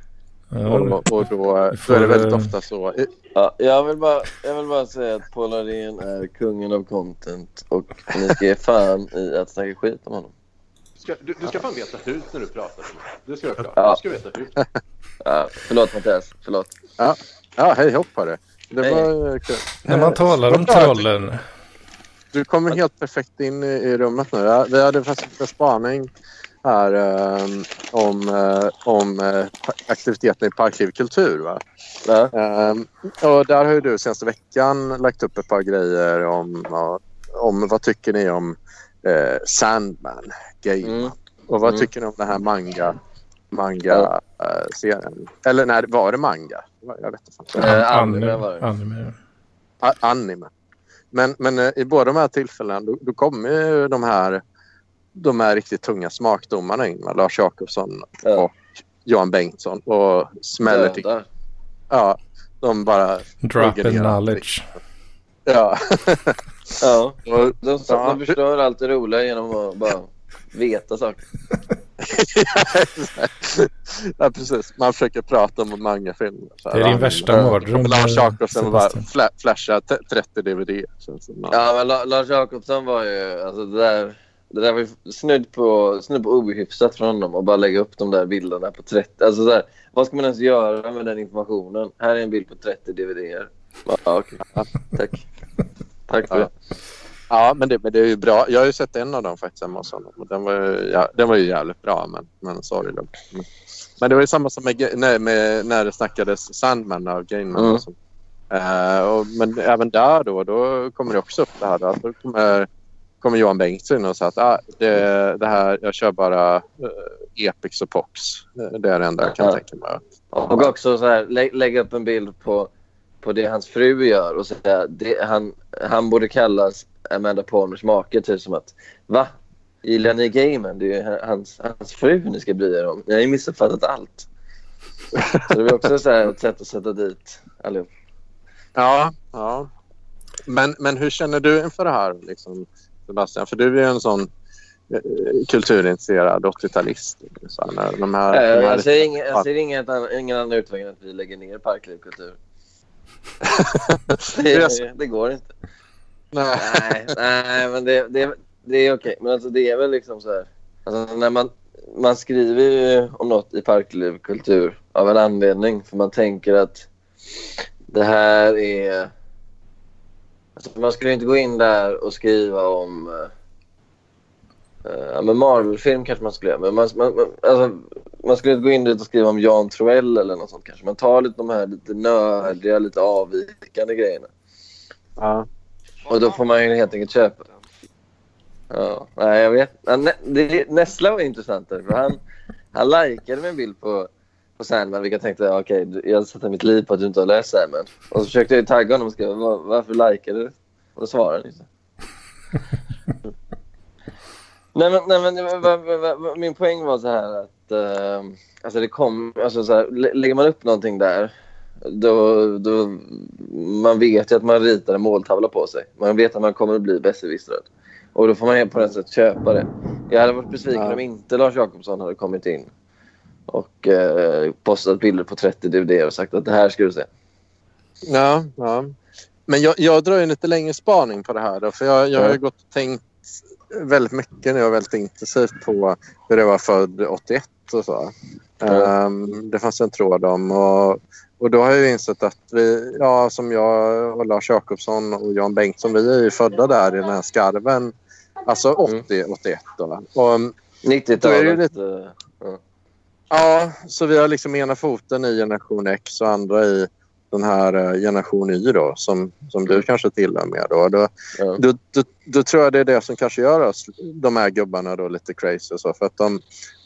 Speaker 1: Ja,
Speaker 4: Och, och då, då är det väldigt ofta så.
Speaker 9: Ja, jag, vill bara, jag vill bara säga att Paul Arén är kungen av content och ni ska ge fan i att snacka skit om honom.
Speaker 6: Ska, du, du ska fan veta hut när du pratar. Det ska.
Speaker 9: Ja.
Speaker 6: Du ska veta hut.
Speaker 9: Ja, förlåt Mattias, förlåt.
Speaker 4: Ja, hej hopp på det.
Speaker 9: Hej.
Speaker 4: var kul.
Speaker 1: När man talar om trollen.
Speaker 4: Du kommer helt perfekt in i, i rummet nu. Ja, Vi hade faktiskt en spaning här eh, om, eh, om eh, pa- aktiviteten i Parklivkultur. Va?
Speaker 9: Ja.
Speaker 4: Eh, och där har ju du senaste veckan lagt upp ett par grejer om, ja, om vad tycker ni om eh, Sandman, Game
Speaker 9: Mm.
Speaker 4: Och vad
Speaker 9: Mm.
Speaker 4: tycker ni om den här manga manga-serien? Eller nej, var det manga? Jag vet inte.
Speaker 9: Eh, anime var det.
Speaker 1: anime.
Speaker 4: A- anime. Men, men eh, i båda de här tillfällena då, då kommer ju de här, de här riktigt tunga smakdomarna in. Lars Jakobsson
Speaker 9: Ja.
Speaker 4: och Johan Bengtsson och smäller till.
Speaker 9: Dödar.
Speaker 4: Ja, de bara...
Speaker 1: Drop in knowledge.
Speaker 4: Ja.
Speaker 9: Ja, de,
Speaker 4: Ja.
Speaker 9: de förstör allt det roliga genom att bara veta saker.
Speaker 4: ja, precis. Man försöker prata om mangafilmer.
Speaker 1: Det är din
Speaker 4: Ja,
Speaker 1: värsta mardröm,
Speaker 4: Lars Jakobsson bara fla, flashar t- 30 DVD.
Speaker 9: Ja, men La- Lars Jakobsson var ju... Alltså det där, det där var ju snudd på, snudd på ohyfsat från honom att bara lägga upp de där bilderna på 30... Alltså så här, vad ska man ens göra med den informationen? Här är en bild på 30 DVDer. Ja, okej. Tack. Tack för det.
Speaker 4: Ja, men det, men det är ju bra. Jag har ju sett en av dem faktiskt hemma hos honom. Och den, var ju, ja, den var ju jävligt bra, men, men sorry. Då. Men, men det var ju samma som med, nej, med, när det snackades Sandman av Gainman.
Speaker 9: Mm.
Speaker 4: Och så. Eh, och, men även där då, då kommer det också upp det här. Då, att då kommer, kommer Johan Bengtsson och säger att ah, det, det här, jag kör bara uh, Epix och Pox. Eh, Det är det enda jag kan
Speaker 9: Ja.
Speaker 4: tänka mig.
Speaker 9: Och också så här, lä lägga upp en bild på, på det hans fru gör och säga det, han, han borde kallas Amanda Palmers make. Typ som att va? Gillar ni gamen? Det är hans, hans fru ni ska bry er om. Ni har ju missuppfattat allt. Så det är också så här ett sätt att sätta dit allihop.
Speaker 4: Ja, ja. Men, men hur känner du inför det här, liksom, Sebastian? För du är ju en sån eh, kulturintresserad 80-talist. Så här, när de här, de här
Speaker 9: Jag ser, ingen, jag ser ingen, annan- ingen annan utväg än att vi lägger ner Parklivkultur. Det, det går inte.
Speaker 4: Nej.
Speaker 9: Nej, nej men det, det, det är okej. Men alltså det är väl liksom så här. Alltså när man, man skriver ju om något i parklivkultur av en anledning. För man tänker att det här är... Alltså man skulle inte gå in där och skriva om... eh, Ja, men Marvel-film kanske man skulle göra. Men man, man, man, alltså, man skulle inte gå in dit och skriva om Jan Troell eller något sånt kanske. Man tar lite de här lite nördiga, lite avvikande grejerna.
Speaker 4: Ja.
Speaker 9: Och då får man ju helt enkelt köpa. Ja, nej jag vet. Nessla var intressantare för han, han likade min bild på, på Sandman vilket jag tänkte okej du- jag sätter mitt liv på att du inte har läst Sandman. Och så försökte jag tagga honom och skriva "Var- varför likade du? Och då svarade han inte. nej men, nej, men va- va- va- min poäng var så här att eh, alltså det kom, alltså så här, lä- lägger man upp någonting där då, då, man vet ju att man ritar en måltavla på sig. Man vet att man kommer att bli besserwissrad. Och då får man på något sätt köpa det. Jag hade varit besviken
Speaker 4: Ja.
Speaker 9: om inte Lars Jakobsson hade kommit in och eh, postat bilder på 30 DVD och sagt att det här ska du se.
Speaker 4: Ja, ja. Men jag, jag drar ju lite längre spaning på det här. Då, för jag, jag har gått och tänkt väldigt mycket nu och väldigt intensivt på hur det var född 81 och så.
Speaker 9: Ja.
Speaker 4: Ehm, det fanns en tråd om. Och, och då har jag insett att vi, ja, som jag och Lars Jakobsson och Jan Bengtsson, vi är ju födda där i den här skarven. Alltså 80, 81 då. Och, Då är det
Speaker 9: 90-talet.
Speaker 4: lite-
Speaker 9: eh, ja.
Speaker 4: Ja, så vi har liksom ena foten i generation X och andra i den här eh, generation Y då, som, som du kanske tillhör med. Då. Då,
Speaker 9: Ja.
Speaker 4: då, då, då tror jag det är det som kanske gör oss, de här gubbarna då, lite crazy. Så, för att de,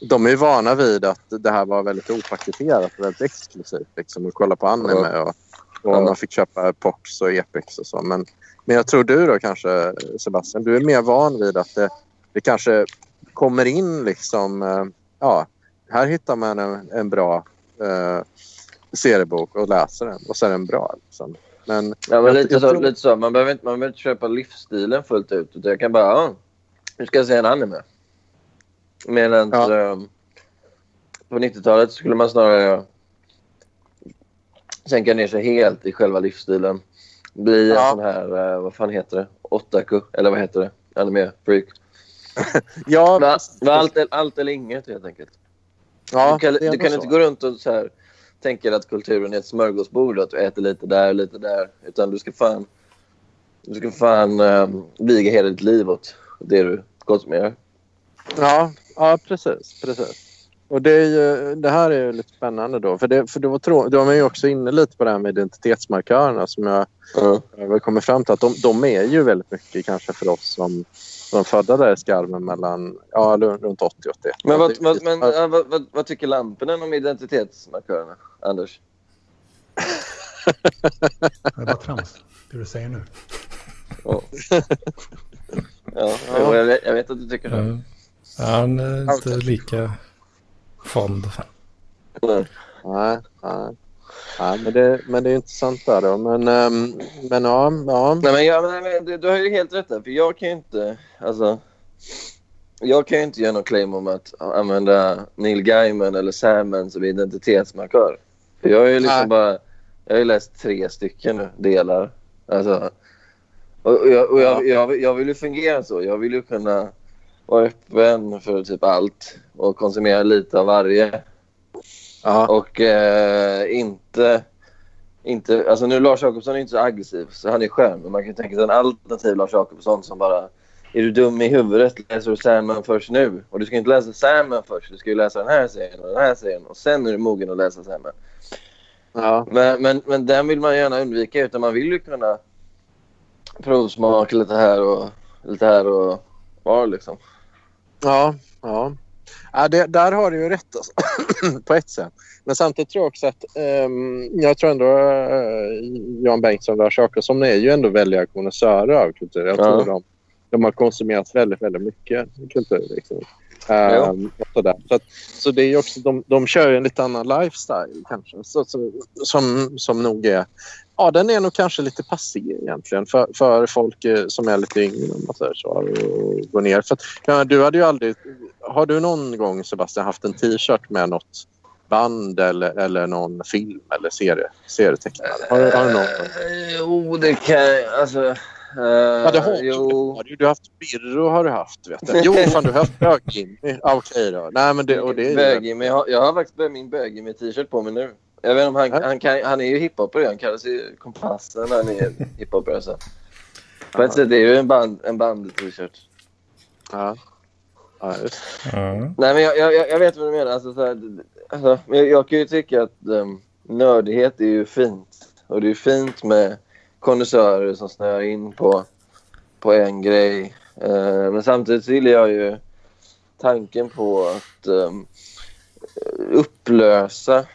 Speaker 4: de är vana vid att det här var väldigt opaketerat och väldigt exklusivt. Liksom, att kolla på anime och, och
Speaker 9: Ja.
Speaker 4: man fick köpa Pox och Epix och så. Men, men jag tror du då kanske, Sebastian, du är mer van vid att det, det kanske kommer in liksom... eh, Ja, här hittar man en, en bra eh, seriebok och läser den och så är den bra. Liksom. Men,
Speaker 9: Ja, men
Speaker 4: jag-
Speaker 9: lite,
Speaker 4: jag
Speaker 9: så,
Speaker 4: tror-
Speaker 9: lite så. Man behöver, inte, man behöver inte köpa livsstilen fullt ut. Utan jag kan bara, ja, nu ska jag se en anime. Medan ehm, på 90-talet skulle man snarare sänka ner sig helt i själva livsstilen. Bli en
Speaker 4: Ja.
Speaker 9: sån här, eh, vad fan heter det? Otaku, eller vad heter det? Anime-freak.
Speaker 4: Ja,
Speaker 9: Va, va, allt, allt eller inget helt enkelt.
Speaker 4: ja,
Speaker 9: du kan, du kan inte gå runt och så här, tänka att kulturen är ett smörgåsbord och att du äter lite där och lite där. Utan du ska fan, du ska fan um, viga hela ditt liv åt det du konsumerar.
Speaker 4: Ja, ja precis. precis. Och det, är ju, det här är ju lite spännande då. För, det, för då, tror, då är man ju också inne lite på det här med identitetsmarkörerna som jag
Speaker 9: Ja.
Speaker 4: jag kommer fram till att de, de är ju väldigt mycket kanske för oss som, som födda där i skarven mellan ja, runt 80 och 81.
Speaker 9: Men, vad,
Speaker 4: Det-
Speaker 9: vad, men ja, vad, vad, vad tycker lamporna om identitetsmarkörerna, Anders?
Speaker 8: Det är bara trams, det du säger nu.
Speaker 9: Ja, ja. Jag, vet, jag vet att du tycker så.
Speaker 1: Ja. Han är inte lika fond.
Speaker 9: Nej.
Speaker 4: Nej, nej men, det, men det är intressant där då. Men, ehm, men ja, ja.
Speaker 9: Nej, men, jag, men, du, du har ju helt rätt där. För jag kan ju inte... Alltså, jag kan ju inte göra någon claim om att använda Neil Gaiman eller Salmon som identitetsmarkör. För jag har ju liksom
Speaker 4: Nej.
Speaker 9: bara... Jag har ju läst tre stycken nu, delar. Alltså, och, och, jag, och jag, jag, jag vill ju fungera så. Jag vill ju kunna vara öppen för typ allt och konsumera lite av varje.
Speaker 4: Ja.
Speaker 9: Och eh, inte... inte alltså nu Lars Jacobsson är inte så aggressiv, så han är skön. Men man kan ju tänka sig en alternativ Lars Jacobsson som bara... Är du dum i huvudet? Läser du Sandman först nu? Och du ska inte läsa Sandman först. Du ska ju läsa den här serien och den här serien. Och sen är du mogen att läsa Sandman.
Speaker 4: ja.
Speaker 9: Men, men, men den vill man gärna undvika. Utan man vill ju kunna provsmaka lite här och lite här och var liksom.
Speaker 4: Ja, ja. Ja det, där har du ju rätt alltså. på ett sätt. Men samtidigt tror jag också att ehm, jag tror ändå uh, Jan Bengtsson och Lars Jacobsson är ju ändå välja konnässörer av kultur. Jag
Speaker 9: Ja.
Speaker 4: tror de, de har konsumerat väldigt, väldigt mycket kultur. Liksom. Ehm, sådär. Så, att, så det är ju också, de, de kör ju en lite annan lifestyle kanske. Så, så, som, som nog är Ja, den är nog kanske lite passig egentligen för, för folk eh, som är lite yngre om man säger så. Och går ner. För ja, du hade ju aldrig... Har du någon gång Sebastian haft en t-shirt med något band eller, eller någon film eller serie, serietecknare? Har, har du någon gång?
Speaker 9: Eh, Jo, det kan jag... Alltså... eh,
Speaker 4: Ja, det har,
Speaker 9: jo.
Speaker 4: du. Du har haft Birro har du haft. Vet du. Jo, fan du har haft Bög-Jimmy. Ah, Okej då. Nej, men det, och det är
Speaker 9: men jag, har- jag har faktiskt min bögig med t-shirt på mig nu. Jag vet inte om han, han, kan, han är ju hiphopare. Han kallar sig Kompassen. Han är hiphopare. Så. På ett sätt är ju en, band, en band-t-shirt.
Speaker 4: Ja. Ja.
Speaker 1: Ja.
Speaker 9: Nej, men jag, jag, jag vet vad du menar. Alltså, så här, alltså, jag, jag kan ju tycka att um, nördighet är ju fint. Och det är ju fint med konnässörer som snöar in på, på en grej. Eh, men samtidigt så gillar jag ju tanken på att um, upplösa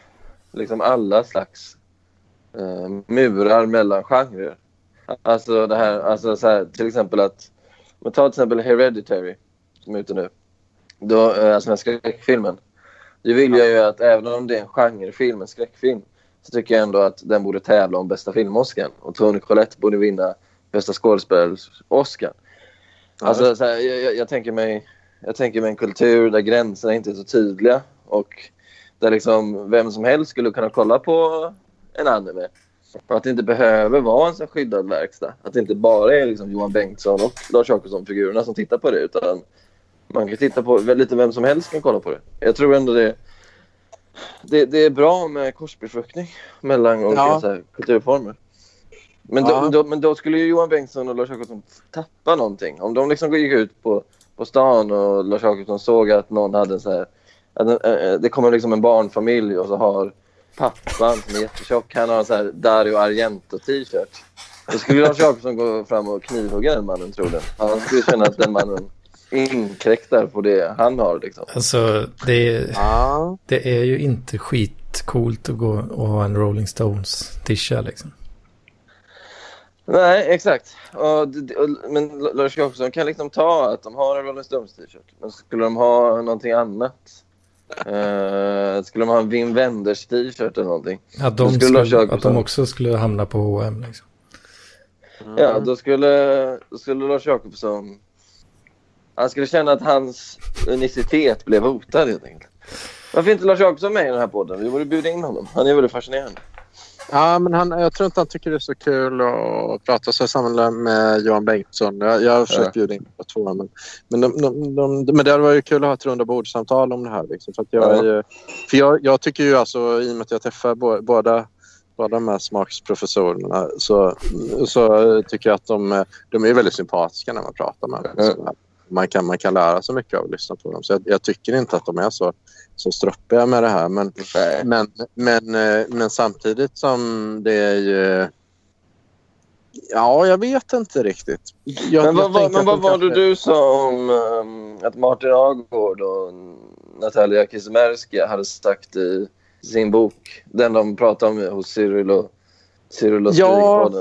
Speaker 9: liksom alla slags eh, murar mellan genrer. Alltså det här, alltså så här, till exempel att, men ta till exempel Hereditary som är ute nu. Då, eh, alltså den här skräckfilmen. Det vill jag ju att även om det är en genrefilm, en skräckfilm, så tycker jag ändå att den borde tävla om bästa film-Oscar. Och Tony Collette borde vinna bästa skådespelare-Oscar. Alltså, så här, jag, jag, tänker mig, jag tänker mig en kultur där gränserna inte är så tydliga och där liksom vem som helst skulle kunna kolla på en anime. Och att det inte behöver vara en sån skyddad verkstad. Att det inte bara är liksom Johan Bengtsson och Lars Jacobsson-figurerna som tittar på det. Utan man kan titta på lite vem som helst kan kolla på det. Jag tror ändå det, det, det är bra med korsbefruktning mellan olika
Speaker 4: Ja.
Speaker 9: så här, kulturformer. Men,
Speaker 4: Ja.
Speaker 9: då, då, men då skulle ju Johan Bengtsson och Lars Jacobsson tappa någonting. Om de liksom gick ut på, på stan och Lars Jacobsson såg att någon hade så här... En, eh, det kommer liksom en barnfamilj och så har pappan som är jättetjock, han har en så här Dario Argento-t-shirt. Då skulle Lars Jacobsson gå fram och knivhugga den mannen troligen. Han skulle känna att den mannen inkräktar på det han har liksom.
Speaker 1: Alltså, det är,
Speaker 4: Ja.
Speaker 1: det är ju inte skitcoolt att gå och ha en Rolling Stones-tisha liksom.
Speaker 9: Nej, exakt. Och, och, men Lars Jacobsson kan liksom ta att de har en Rolling Stones t-shirt. Men skulle de ha någonting annat? Eh, skulle de ha en Wim Wenders t-shirt eller någonting?
Speaker 1: Att de,
Speaker 9: skulle
Speaker 1: skulle, att
Speaker 9: Jacobsson-
Speaker 1: de också skulle hamna på H&M liksom.
Speaker 9: Ja, då skulle, då skulle Lars Jakobsson... Han skulle känna att hans unicitet blev hotad helt enkelt. Varför inte Lars Jakobsson med i den här podden? Vi borde bjuda in honom. Han är väldigt fascinerande.
Speaker 4: Ja, men han, jag tror inte han tycker det är så kul att prata sig samman med Johan Bengtsson. Jag, jag har försökt
Speaker 9: Ja.
Speaker 4: bjuda in på två, men, men, de, de, de, men det var ju kul att ha ett runda bordssamtal om det här. Liksom, för jag,
Speaker 9: Ja.
Speaker 4: ju, för jag, jag tycker ju alltså, i och med att jag träffar bo- båda båda de här smaksprofessorerna så, så tycker jag att de, de är väldigt sympatiska när man pratar med dem. Så Man kan, man kan lära sig mycket av att lyssna på dem. Så jag, jag tycker inte att de är så, så stroppiga med det här. Men,
Speaker 9: Nej.
Speaker 4: men, men, eh, men samtidigt som det är ju... Ja, jag vet inte riktigt. Jag,
Speaker 9: Men vad,
Speaker 4: jag
Speaker 9: men vad var det
Speaker 4: kanske-
Speaker 9: du sa om ehm, att Martin Agård och Natalia Kizmerska hade sagt i sin bok? Den de pratade om hos Cyril och, Cyril och
Speaker 4: Ja.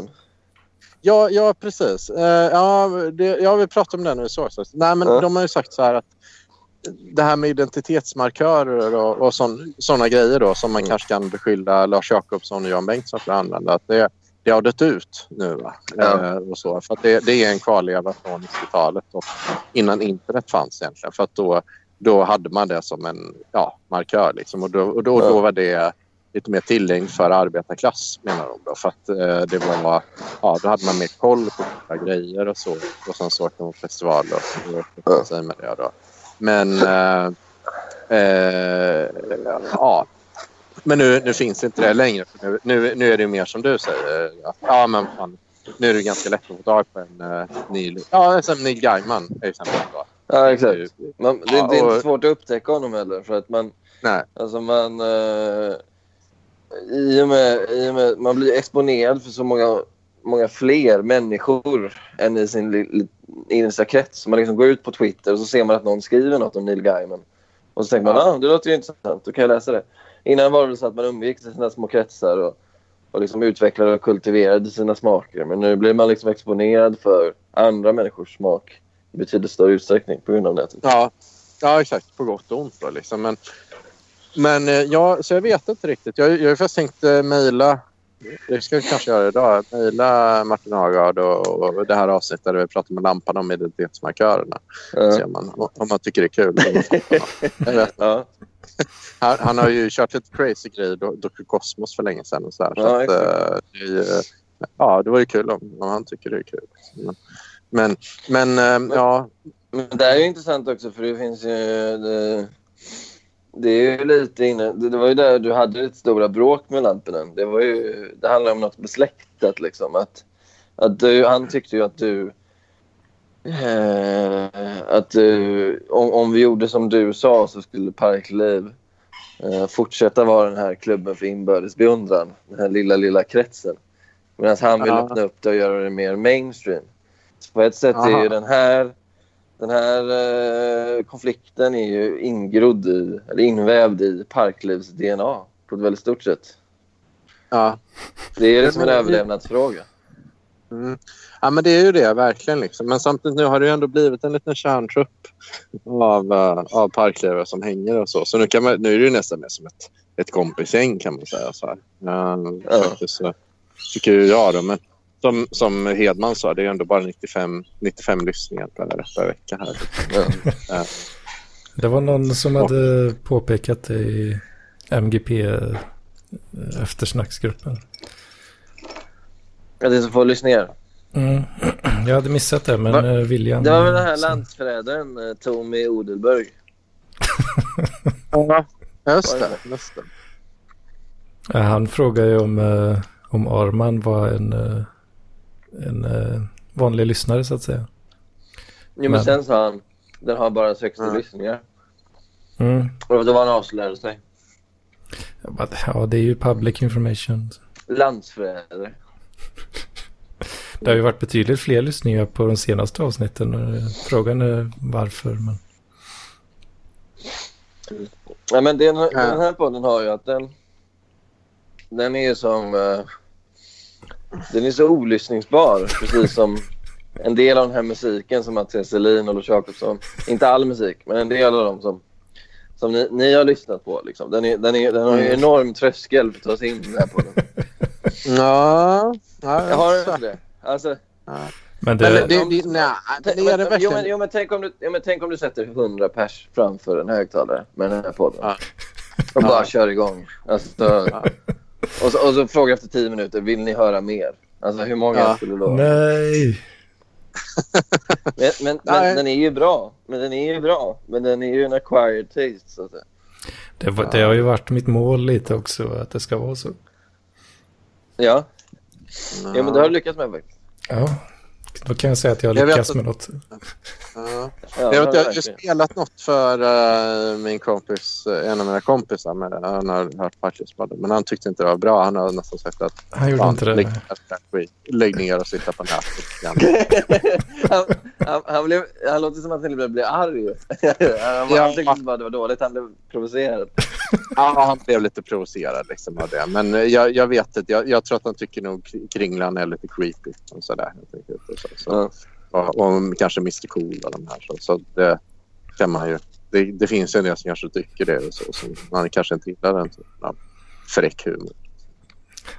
Speaker 4: Ja, ja precis. Eh, ja, det, ja, vi pratade om det nu i sås. Nej, men
Speaker 9: Ja.
Speaker 4: de har ju sagt så här att det här med identitetsmarkörer och, och sådana grejer då som man kanske kan beskylla Lars Jakobsson och Jan Bengtsson för att använda. Att det, det har dött ut nu.
Speaker 9: Ja.
Speaker 4: Eh, och så, för det, det är en kvarleva från 90-talet och innan internet fanns egentligen. För då, då hade man det som en ja, markör. Liksom. Och, då, och då,
Speaker 9: Ja.
Speaker 4: då var det lite mer tillgängligt för arbetarklass menar de. Då, för att eh, det var, ja, då hade man mer koll på grejer och så. Och sen så åkte man på festivaler och och
Speaker 9: Ja.
Speaker 4: sig med det då. Men eh, eh, ja. Men nu, nu finns inte det längre. Nu, nu, nu är det mer som du säger. Att, ja, men fan, nu är det ganska lätt att få tag på en uh, Neil, ja, som Neil Gaiman.
Speaker 9: Ja, exakt. Man, det, det är inte svårt att upptäcka honom heller. För att man,
Speaker 4: Nej.
Speaker 9: alltså man, eh, i och med, i och med, man blir exponerad för så många, många fler människor än i sin innersta krets. Man liksom går ut på Twitter och så ser man att någon skriver något om Neil Gaiman. Och så tänker man
Speaker 4: Ja.
Speaker 9: ah, det låter ju intressant, då kan jag läsa det. Innan var det så att man umgicks i sina små kretsar och, och liksom utvecklade och kultiverade sina smaker. Men nu blir man liksom exponerad för andra människors smak i betydligt större utsträckning på grund av nätet.
Speaker 4: Ja, ja exakt. På gott och ont. Då, liksom. Men, men eh, ja, så jag vet inte riktigt. Jag, jag har faktiskt tänkt uh, mejla. Det ska jag kanske göra idag. Mejla Martin Hagard och, och det här avsnittet där vi pratar med lampan om identitetsmarkörerna.
Speaker 9: Ja.
Speaker 4: Ser man, om man tycker det är kul. jag vet.
Speaker 9: Ja.
Speaker 4: Han, han har ju kört ett crazy grej, Do- Dr. Cosmos, för länge sedan. Och så här, så
Speaker 9: Ja,
Speaker 4: att,
Speaker 9: exakt.
Speaker 4: eh, det, ja, det var ju kul om, om han tycker det är kul. Men, men, men eh, ja,
Speaker 9: Men det här är ju intressant också för det finns ju... Det, det är ju lite inne... Det, var ju där du hade ditt stora bråk med Lampinen. Det var ju... Det handlar om något besläktat liksom. Att, att du, han tyckte ju att du... Eh, att du, om, om vi gjorde som du sa så skulle Parkliv eh, fortsätta vara den här klubben för inbördes beundran. Den här lilla, lilla kretsen. Medan han vill
Speaker 4: Ja.
Speaker 9: öppna upp det och göra det mer mainstream. Så på ett sätt är
Speaker 4: Aha.
Speaker 9: ju den här den här eh, konflikten är ju ingrodd i, eller invävd i Parklivs DNA på ett väldigt stort sätt.
Speaker 4: ja.
Speaker 9: Det är liksom en överlevnadsfråga.
Speaker 4: Mm. Ja, men det är ju det verkligen. Liksom. Men samtidigt nu har det ändå blivit en liten kärntrupp av, uh, av parklevare som hänger och så. Så nu, kan man, nu är det nästan mer som ett, ett kompisgäng kan man säga. Så här. Uh,
Speaker 9: Ja.
Speaker 4: faktiskt, så, tycker jag då. Men som, som Hedman sa, det är ändå bara 95, 95 lyssningar per, vecka här.
Speaker 9: Ja.
Speaker 1: Det var någon som hade påpekat det i MGP eh, eftersnacksgruppen.
Speaker 9: Ja, det är så få lyssningar.
Speaker 1: Mm. Jag hade missat det, men
Speaker 9: Va?
Speaker 1: eh, William...
Speaker 9: Det var väl den här landsförrädaren eh, Tommy Odelberg.
Speaker 4: Ja, just det. Just det.
Speaker 1: Ja, Han frågade ju om, om Arman var en, en eh, vanlig lyssnare så att säga.
Speaker 9: Jo, men
Speaker 1: Men-
Speaker 9: sen sa han den har bara 60
Speaker 4: Ja.
Speaker 9: lyssningar.
Speaker 1: Mm.
Speaker 9: Och då var han avslöjade sig.
Speaker 1: Ja, det är ju public information.
Speaker 9: Landsförrädare.
Speaker 1: Det har ju varit betydligt fler lyssningar på de senaste avsnitten. Eh, Frågan är varför. Men...
Speaker 9: Ja, men den, den här podden har ju att den... Den är ju som... eh, den är så olyssningsbar. Precis som en del av den här musiken som Mattias Selin och Lars Jacobsson. Inte all musik, men en del av dem som, som ni, ni har lyssnat på. Liksom. Den, är, den, är, den har ju enorm tröskel för att ta sig in här på den.
Speaker 4: Ja, ja
Speaker 9: Jag har inte det. Alltså,
Speaker 1: Men
Speaker 4: Men
Speaker 1: det,
Speaker 4: det, det, det, nej, det är det
Speaker 9: men, jo,
Speaker 4: verkligen.
Speaker 9: men, jo, men, tänk om du, jo, men tänk om du sätter 100 pers framför en högtalare med den här podden.
Speaker 4: Ja.
Speaker 9: Och bara
Speaker 4: Ja.
Speaker 9: kör igång. Alltså, och, så, och så fråga efter 10 minuter, vill ni höra mer? Alltså hur många
Speaker 4: Ja.
Speaker 9: skulle då?
Speaker 1: nej.
Speaker 9: Men, men,
Speaker 4: Nej.
Speaker 9: men den är ju bra. Men den är ju bra. Men den är ju en acquired taste så att säga.
Speaker 1: Det, var, det har ju varit mitt mål lite också, att det ska vara så.
Speaker 9: Ja, ja men det har du lyckats med faktiskt.
Speaker 1: Ja, då kan jag säga att jag har
Speaker 4: Jag vet
Speaker 1: lyckats
Speaker 4: att-
Speaker 1: med något.
Speaker 4: Ja.
Speaker 9: Ja,
Speaker 4: Jag, vet, jag har spelat något för eh, min kompis, eh, en av mina kompisar. Med, han har hört Partyspadden, men han tyckte inte det var bra. Han har nästan sagt att
Speaker 1: Han gjorde inte det.
Speaker 4: lägg, lägg ner och sitta på nätet.
Speaker 9: han, han, han, blev, han låter som att han blev, arg. han,
Speaker 4: Ja.
Speaker 9: han tyckte bara det var dåligt, han blev provocerad.
Speaker 4: Ja, han blev lite provocerad liksom av det. Men eh, jag, jag vet inte. Jag, jag tror att han tycker nog Kr- Kringlan är lite creepy. Och sådär, så, så. Och, och kanske Mr Cool och de här. Så, så det kan man ju. Det, det finns ju en del som kanske tycker det. Och så, så man kanske inte gillar den typen av fräck humor.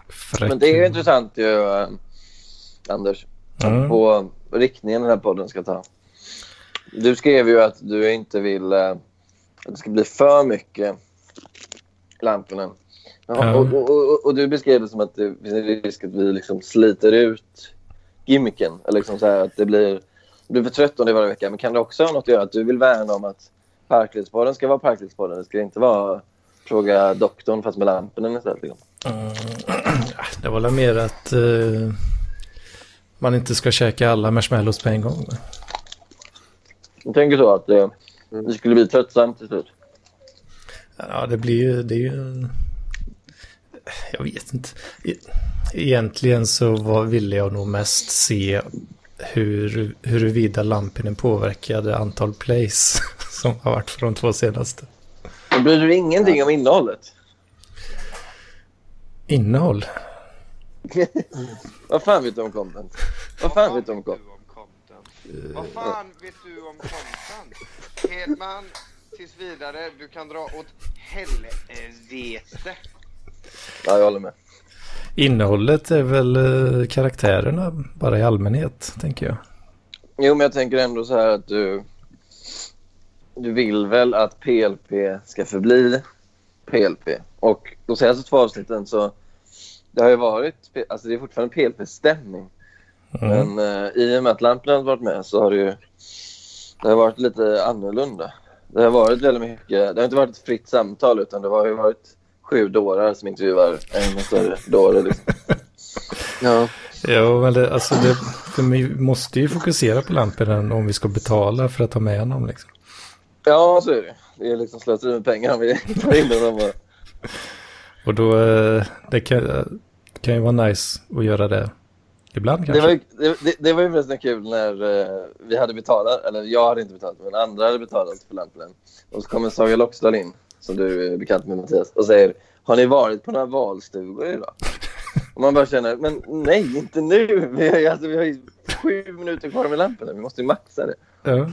Speaker 1: Fräck.
Speaker 9: Men det är ju intressant ju, eh, Anders,
Speaker 1: Mm.
Speaker 9: på riktningen den här podden ska ta. Du skrev ju att du inte vill eh, att det ska bli för mycket Lamporna.
Speaker 1: Ja.
Speaker 9: Och, och, och, du beskrev det som att det finns en risk att vi liksom sliter ut gimmicken. Eller liksom så här att det blir, det blir för trött om det varje vecka. Men kan det också ha något att göra att du vill värna om att Parklivspodden ska vara Parklivspodden? Det ska inte vara Fråga doktorn fast med lamporna istället. Liksom.
Speaker 1: Mm. Det var väl mer att eh, man inte ska käka alla marshmallows på en gång.
Speaker 9: Jag tänker så att eh, det skulle bli tröttsamt till slut.
Speaker 1: Ja, det blir ju, det är ju... en- Jag vet inte. E- Egentligen så var, ville jag nog mest se hur, huruvida Lampinen påverkade antal plays som har varit för de två senaste.
Speaker 9: Men bryr du dig ingenting om innehållet?
Speaker 1: Innehåll?
Speaker 9: Vad fan vet du om content? Vad fan vet du om content?
Speaker 5: Vad fan vet du om content? Hedman, tills vidare, du kan dra åt helvete.
Speaker 9: Ja, jag håller med.
Speaker 1: Innehållet är väl eh, karaktärerna bara i allmänhet, tänker jag.
Speaker 9: Jo, men jag tänker ändå så här att du... Du vill väl att PLP ska förbli PLP? Och de senaste två avsnitten så... Det har ju varit... Alltså det är fortfarande PLP-stämning.
Speaker 1: Mm.
Speaker 9: Men eh, i och med att har varit med så har det ju... Det har varit lite annorlunda. Det har varit väldigt mycket... Det har inte varit ett fritt samtal utan det har ju varit sju dårar som intervjuar en större dåre. Liksom.
Speaker 4: Ja.
Speaker 1: Ja, men det, alltså det, för vi måste ju fokusera på Lampinen om vi ska betala för att ha med honom. Liksom.
Speaker 9: Ja, så är det. Det är liksom slöseri med pengar om vi tar in honom. bara.
Speaker 1: Och då, eh, det kan, det kan ju vara nice att göra det ibland kanske.
Speaker 9: Det var, ju, det, det, det var ju förresten kul när eh, vi hade betalat, eller jag hade inte betalat, men andra hade betalat för lamporna. Och så kommer Saga Loxdal in, som du är bekant med Mattias, och säger Har ni varit på några valstugor idag? Och man bara känner, men nej, inte nu! Vi har ju, alltså, vi har ju sju minuter kvar med lamporna, vi måste ju maxa det.
Speaker 1: Ja,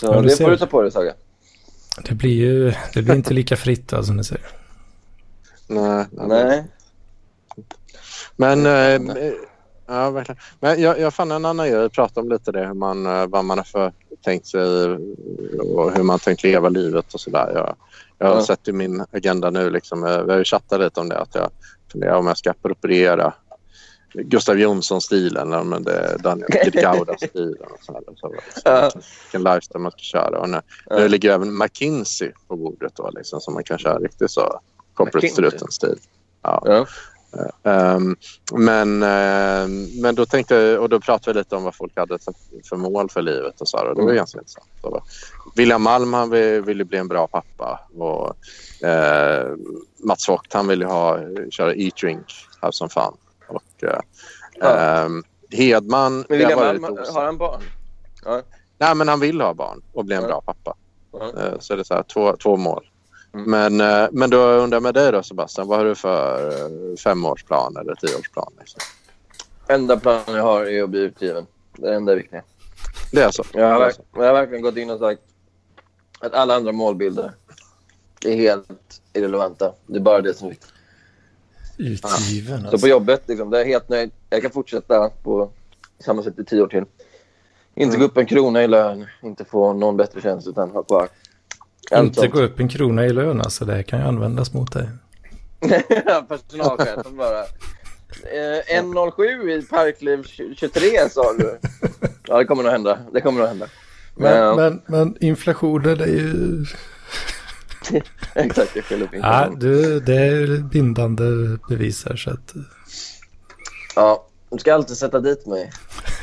Speaker 9: Så
Speaker 1: Ja,
Speaker 9: det
Speaker 1: ser.
Speaker 9: får du ta på dig Saga.
Speaker 1: det blir ju det blir inte lika fritt då, som du säger.
Speaker 4: Nej. nej.
Speaker 9: Nej.
Speaker 4: Men, eh, ja, verkligen. Men jag, jag fann en annan grej. Prata om lite det, hur man, eh, vad man har för tänkt sig och hur man tänkt leva livet och sådär. Jag, jag har
Speaker 9: Ja.
Speaker 4: sett i min agenda nu, liksom, eh, vi har ju chattat lite om det, att jag funderar om jag ska appropriera Gustav Jonsson-stilen eller om det Daniel Gauda-stilen. och sådär. Så,
Speaker 9: Ja.
Speaker 4: vilken lifestyle man ska köra. Och nu,
Speaker 9: Ja.
Speaker 4: nu ligger även McKinsey på bordet då, liksom, så man kan köra riktigt så corporate struten-stil. Ja.
Speaker 9: Ja.
Speaker 4: Ehm, men, ehm, men då tänkte och då pratade vi lite om vad folk hade för, mål för livet och så här, och det var
Speaker 9: Mm.
Speaker 4: ganska intressant. Då, William Malm han vill- ville bli en bra pappa och eh, Mats Vogt han ville ha, köra Eat Drink, Have Some Fun. Och,
Speaker 9: Ja.
Speaker 4: ehm, Hedman,
Speaker 9: Men William Malm, har han barn? Ja.
Speaker 4: Nej, men han vill ha barn och bli en
Speaker 9: Ja.
Speaker 4: bra pappa.
Speaker 9: Ja.
Speaker 4: Eh, Så det är så här, två, två mål.
Speaker 9: Mm.
Speaker 4: Men, eh, men då undrar jag med dig då Sebastian, vad har du för eh, femårsplan eller tioårsplan? Liksom?
Speaker 9: Enda planen jag har är att bli utgiven. Det är det enda viktiga.
Speaker 4: Det är så?
Speaker 9: Jag har,
Speaker 4: Det är
Speaker 9: verk- jag har verkligen gått in och sagt att alla andra målbilder är helt irrelevanta. Det är bara det som är viktigt.
Speaker 1: Utgiven
Speaker 9: Så
Speaker 1: alltså.
Speaker 9: på jobbet, liksom, där är jag helt nöjd. Jag kan fortsätta på samma sätt i tio år till. Inte gå upp en krona i lön, inte få någon bättre tjänst utan ha kvar
Speaker 1: Inte
Speaker 9: sånt.
Speaker 1: gå upp en krona i lön alltså. Det kan ju användas mot dig.
Speaker 9: Personalchefen bara. Eh, 1.07 i Parkliv 23 sa du. Ja, det kommer nog hända. Det kommer nog hända.
Speaker 1: Men,
Speaker 9: Ja.
Speaker 1: men, men inflationen är ju...
Speaker 9: Exakt, jag skäller upp
Speaker 1: Ja,
Speaker 9: inflation.
Speaker 1: du, det är bindande bevis här så att...
Speaker 9: Ja, du ska alltid sätta dit mig.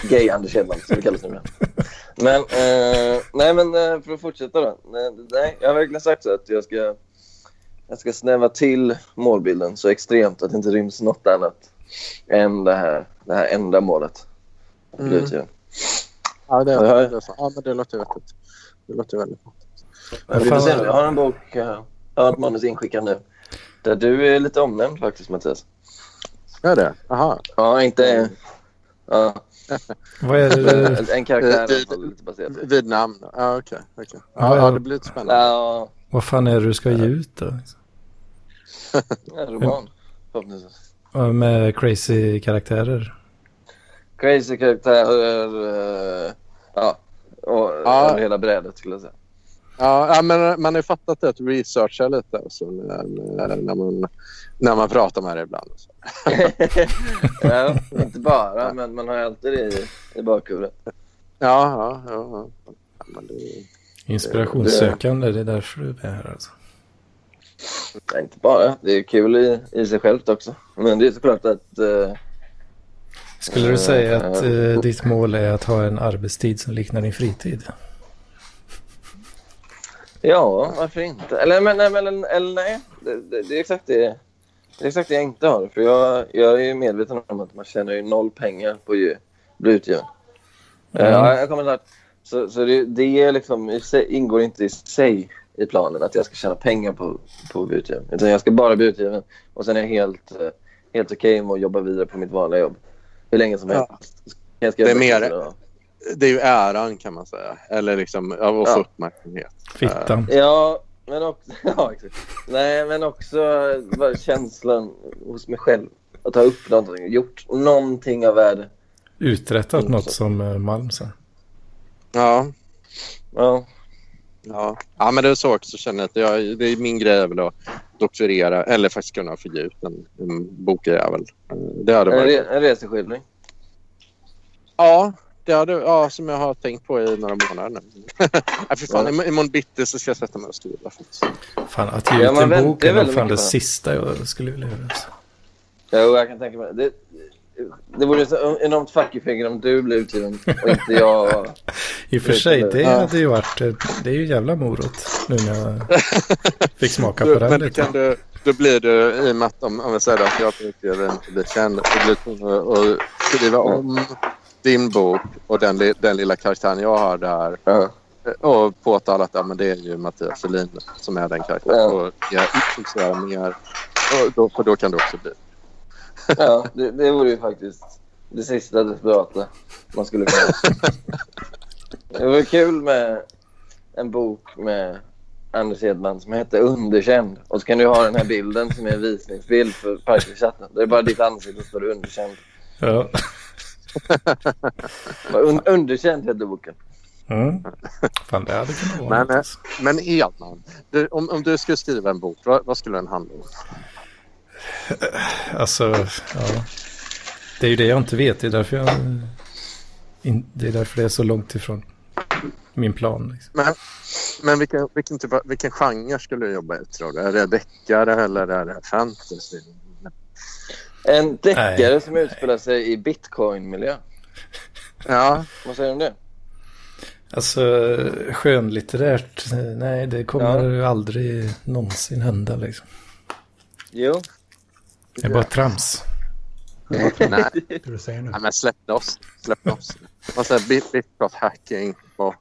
Speaker 9: Gay Anders Hedman, som det kallas numera. Men, eh, nej men eh, för att fortsätta då. Nej, Nej, jag har verkligen sagt så att jag ska, jag ska snäva till målbilden så extremt att det inte ryms något annat än det här, det här enda målet.
Speaker 4: Mm. Ja, det, det, är så. ja, men det låter vettigt. Det låter väldigt bra.
Speaker 9: Jag har en bok, eh, jag har ett manus inskickat nu. Där du är lite omnämnd faktiskt Mattias.
Speaker 4: Är det? Jaha.
Speaker 9: Ja, inte... Ja,
Speaker 1: Vad är det
Speaker 9: en, karaktär
Speaker 4: Vid-
Speaker 9: baserat.
Speaker 4: Vid namn? Ja, okej. okej.
Speaker 1: Ja,
Speaker 4: Ja,
Speaker 1: ja.
Speaker 4: ja, det blir lite spännande.
Speaker 9: Ja,
Speaker 1: Vad fan är det du ska ge ut då?
Speaker 9: en roman förhoppningsvis.
Speaker 1: Med crazy karaktärer.
Speaker 9: Crazy karaktärer. eh, ja, och
Speaker 4: Ja.
Speaker 9: hela brädet skulle jag säga.
Speaker 4: Ja, ja, men man har ju fattat det att researcha lite alltså, när, när, man, när man pratar med det ibland.
Speaker 9: ja, inte bara, men man har alltid det i, i bakhuvudet.
Speaker 4: Ja, ja, ja. ja. ja men det,
Speaker 1: Inspirationssökande, det är därför du är här alltså.
Speaker 9: Nej, inte bara. Det är kul i, i sig självt också. Men det är såklart att... eh,
Speaker 1: Skulle du säga att eh, ditt mål är att ha en arbetstid som liknar din fritid?
Speaker 9: Ja, varför inte? Eller, men, men, eller, nej, det, det, det är exakt det. Det är exakt det jag inte har. För jag, jag är ju medveten om att man tjänar ju noll pengar på att bli utgiven. Eh,
Speaker 1: Mm.
Speaker 9: Ja, jag kommer snart. Så, så det, det är liksom, ingår inte i sig i planen att jag ska tjäna pengar på, på att bli utgiven. Utan jag ska bara bli utgiven. Och sen är jag helt, eh, helt okej med att jobba vidare på mitt vanliga jobb. Hur länge som helst.
Speaker 4: Ja. Det är mer-. Det är ju äran kan man säga. Eller liksom av att få
Speaker 9: Ja.
Speaker 4: uppmärksamhet.
Speaker 1: Fittan.
Speaker 9: Ja, men också, ja, exakt. Nej, men också bara känslan hos mig själv. Att ha upp någonting, gjort någonting av värde.
Speaker 1: Uträttat
Speaker 9: Mm,
Speaker 1: något
Speaker 9: så.
Speaker 1: som eh, Malm sa.
Speaker 4: Ja,
Speaker 9: Ja,
Speaker 4: ja. ja men det är så också känner jag att jag, det är min grej är väl att doktorera eller faktiskt kunna få ut en, en bokjävel. Eh, Det hade
Speaker 9: en,
Speaker 4: varit...
Speaker 9: re, en reseskildring.
Speaker 4: Ja, det hade, ja, som jag har tänkt på i några månader nu. ja, för fan, im- imorgon bitti så ska jag sätta mig och skriva. faktiskt.
Speaker 1: Fan, att ge
Speaker 9: Ja,
Speaker 1: ut en bok är
Speaker 9: väldigt
Speaker 1: fan det
Speaker 9: på
Speaker 1: sista jag skulle vilja göra. Alltså.
Speaker 9: Jo, jag kan tänka mig det. Det vore så enormt fuckyfinger om du blev utgiven och inte jag.
Speaker 1: I och för sig, det
Speaker 4: Ja.
Speaker 1: hade ju varit... Det är ju jävla morot nu när jag fick smaka på
Speaker 4: Du,
Speaker 1: den
Speaker 4: men då,
Speaker 1: lite.
Speaker 4: kan du, då blir du, i och med att om, om jag säger att jag utgivare inte blir känd, så blir du tvungen att skriva om din bok och den, li- den lilla karaktären jag har där
Speaker 9: Ja.
Speaker 4: och påtala att ja, men det är ju Mattias Selin som är den karaktären.
Speaker 9: Ja.
Speaker 4: Och jag fokuserar mer. Och då, för då kan du också bli.
Speaker 9: Ja, det, det vore ju faktiskt det sista desperata man skulle kunna Det vore kul med en bok med Anders Hedman som heter Underkänd. Och så kan du ha den här bilden som är en visningsbild för Parkchatten. Det är bara ditt ansikte som står underkänd.
Speaker 1: Ja.
Speaker 9: Un underkänd heter boken.
Speaker 1: Mm. Fan, det hade kunnat vara
Speaker 4: Men, eh,
Speaker 1: alltså.
Speaker 4: men Edman, du, om, om du skulle skriva en bok, vad, vad skulle den handla om?
Speaker 1: Alltså, ja. Det är ju det jag inte vet. Det är därför jag... In, det är därför det är så långt ifrån min plan. Liksom.
Speaker 4: Men, men vilken, vilken, typ av, vilken genre skulle du jobba i tror du? Är det deckare eller är det fantasy?
Speaker 9: En deckare
Speaker 1: Nej.
Speaker 9: som utspelar sig i bitcoin-miljö.
Speaker 4: Ja,
Speaker 9: Vad säger du om det?
Speaker 1: Alltså, skönlitterärt, nej, det kommer ju aldrig någonsin hända liksom.
Speaker 9: Jo.
Speaker 1: Det är bara trams.
Speaker 4: nej.
Speaker 8: Du säger nu.
Speaker 4: nej men släpp loss. Släpp loss. Man säger bit, bitcoin hacking och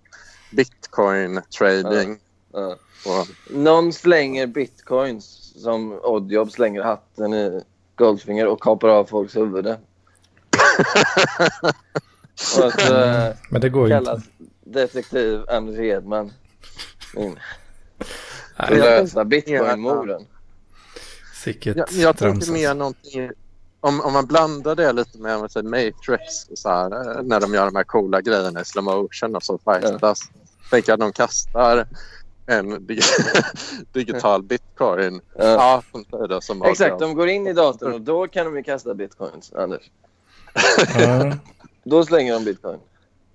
Speaker 4: bitcoin trading.
Speaker 9: Ja.
Speaker 4: Och,
Speaker 9: Någon slänger bitcoins som Oddjob slänger hatten i Goldfinger och kapar av folks huvuden. och så eh,
Speaker 1: Men det går ju
Speaker 9: kallas
Speaker 1: inte.
Speaker 9: detektiv Anders Hedman. In.
Speaker 1: Nej,
Speaker 9: lösa bitcoin-morden.
Speaker 1: Sicket
Speaker 4: Jag, jag
Speaker 1: trams,
Speaker 4: mer någonting... Om, om man blandar det lite med vad säger, Matrix, så här, eh, när de gör de här coola grejerna i slow motion och så fightas. Tänker att de kastar en dig digital bitcoin.
Speaker 9: Ja.
Speaker 4: Ja, som som
Speaker 9: Exakt, de går in i datorn och då kan de ju kasta bitcoins, Anders.
Speaker 1: Ja,
Speaker 9: Då slänger de bitcoin.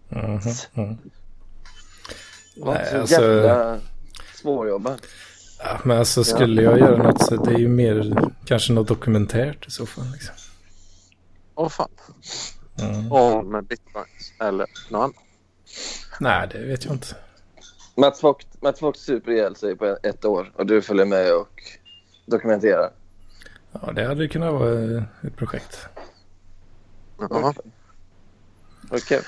Speaker 1: mhm, mhm.
Speaker 9: Var
Speaker 1: Nej,
Speaker 9: så
Speaker 1: alltså-
Speaker 9: jävla svårjobbat.
Speaker 1: Ja, men alltså skulle jag göra något så det är ju mer kanske något dokumentärt i så fall. Liksom.
Speaker 4: Åh fan.
Speaker 1: Mm.
Speaker 4: Om bitcoins eller något annat.
Speaker 1: Nej, det vet jag inte.
Speaker 9: Mats Vogt, Mats Vogt super ihjäl sig på ett år och du följer med och dokumenterar.
Speaker 1: Ja, det hade kunnat vara eh, ett projekt.
Speaker 4: Ja.
Speaker 9: Okej.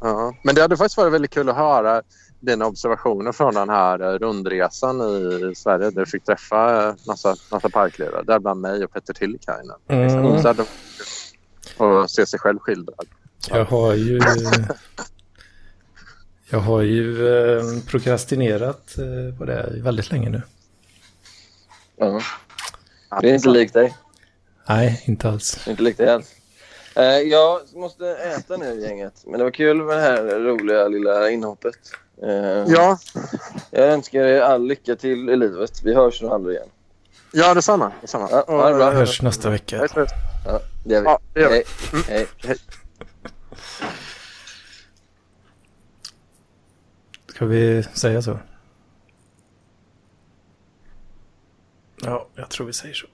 Speaker 4: Ja. Men det hade faktiskt varit väldigt kul att höra dina observationer från den här eh, rundresan i Sverige där du fick träffa eh, massa, massa parklivare. Däribland mig och Petter Tillikainen.
Speaker 1: Mm.
Speaker 4: Hade- Och se sig själv skildrad.
Speaker 1: Jag har ju... Jag har ju eh, prokrastinerat eh, på det väldigt länge nu.
Speaker 9: Ja. Det är inte likt dig.
Speaker 1: Nej, inte alls.
Speaker 9: Inte likt dig alls. Eh, jag måste äta nu gänget. Men det var kul med det här roliga lilla inhoppet. Eh,
Speaker 4: Ja,
Speaker 9: Jag önskar er all lycka till i livet. Vi hörs nog aldrig igen.
Speaker 4: ja detsamma. detsamma.
Speaker 9: Ja, ha det bra.
Speaker 1: Vi hörs nästa vecka.
Speaker 9: Ja, det gör vi.
Speaker 4: Ja, det gör vi.
Speaker 9: Hej.
Speaker 4: Mm.
Speaker 9: Hej.
Speaker 4: Hej.
Speaker 1: Ska vi säga så? Ja, jag tror vi säger så.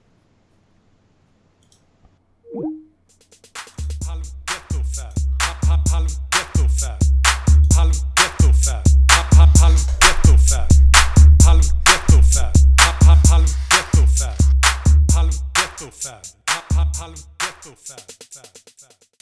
Speaker 1: Halv ghetto fab, halv ghetto fab, fab.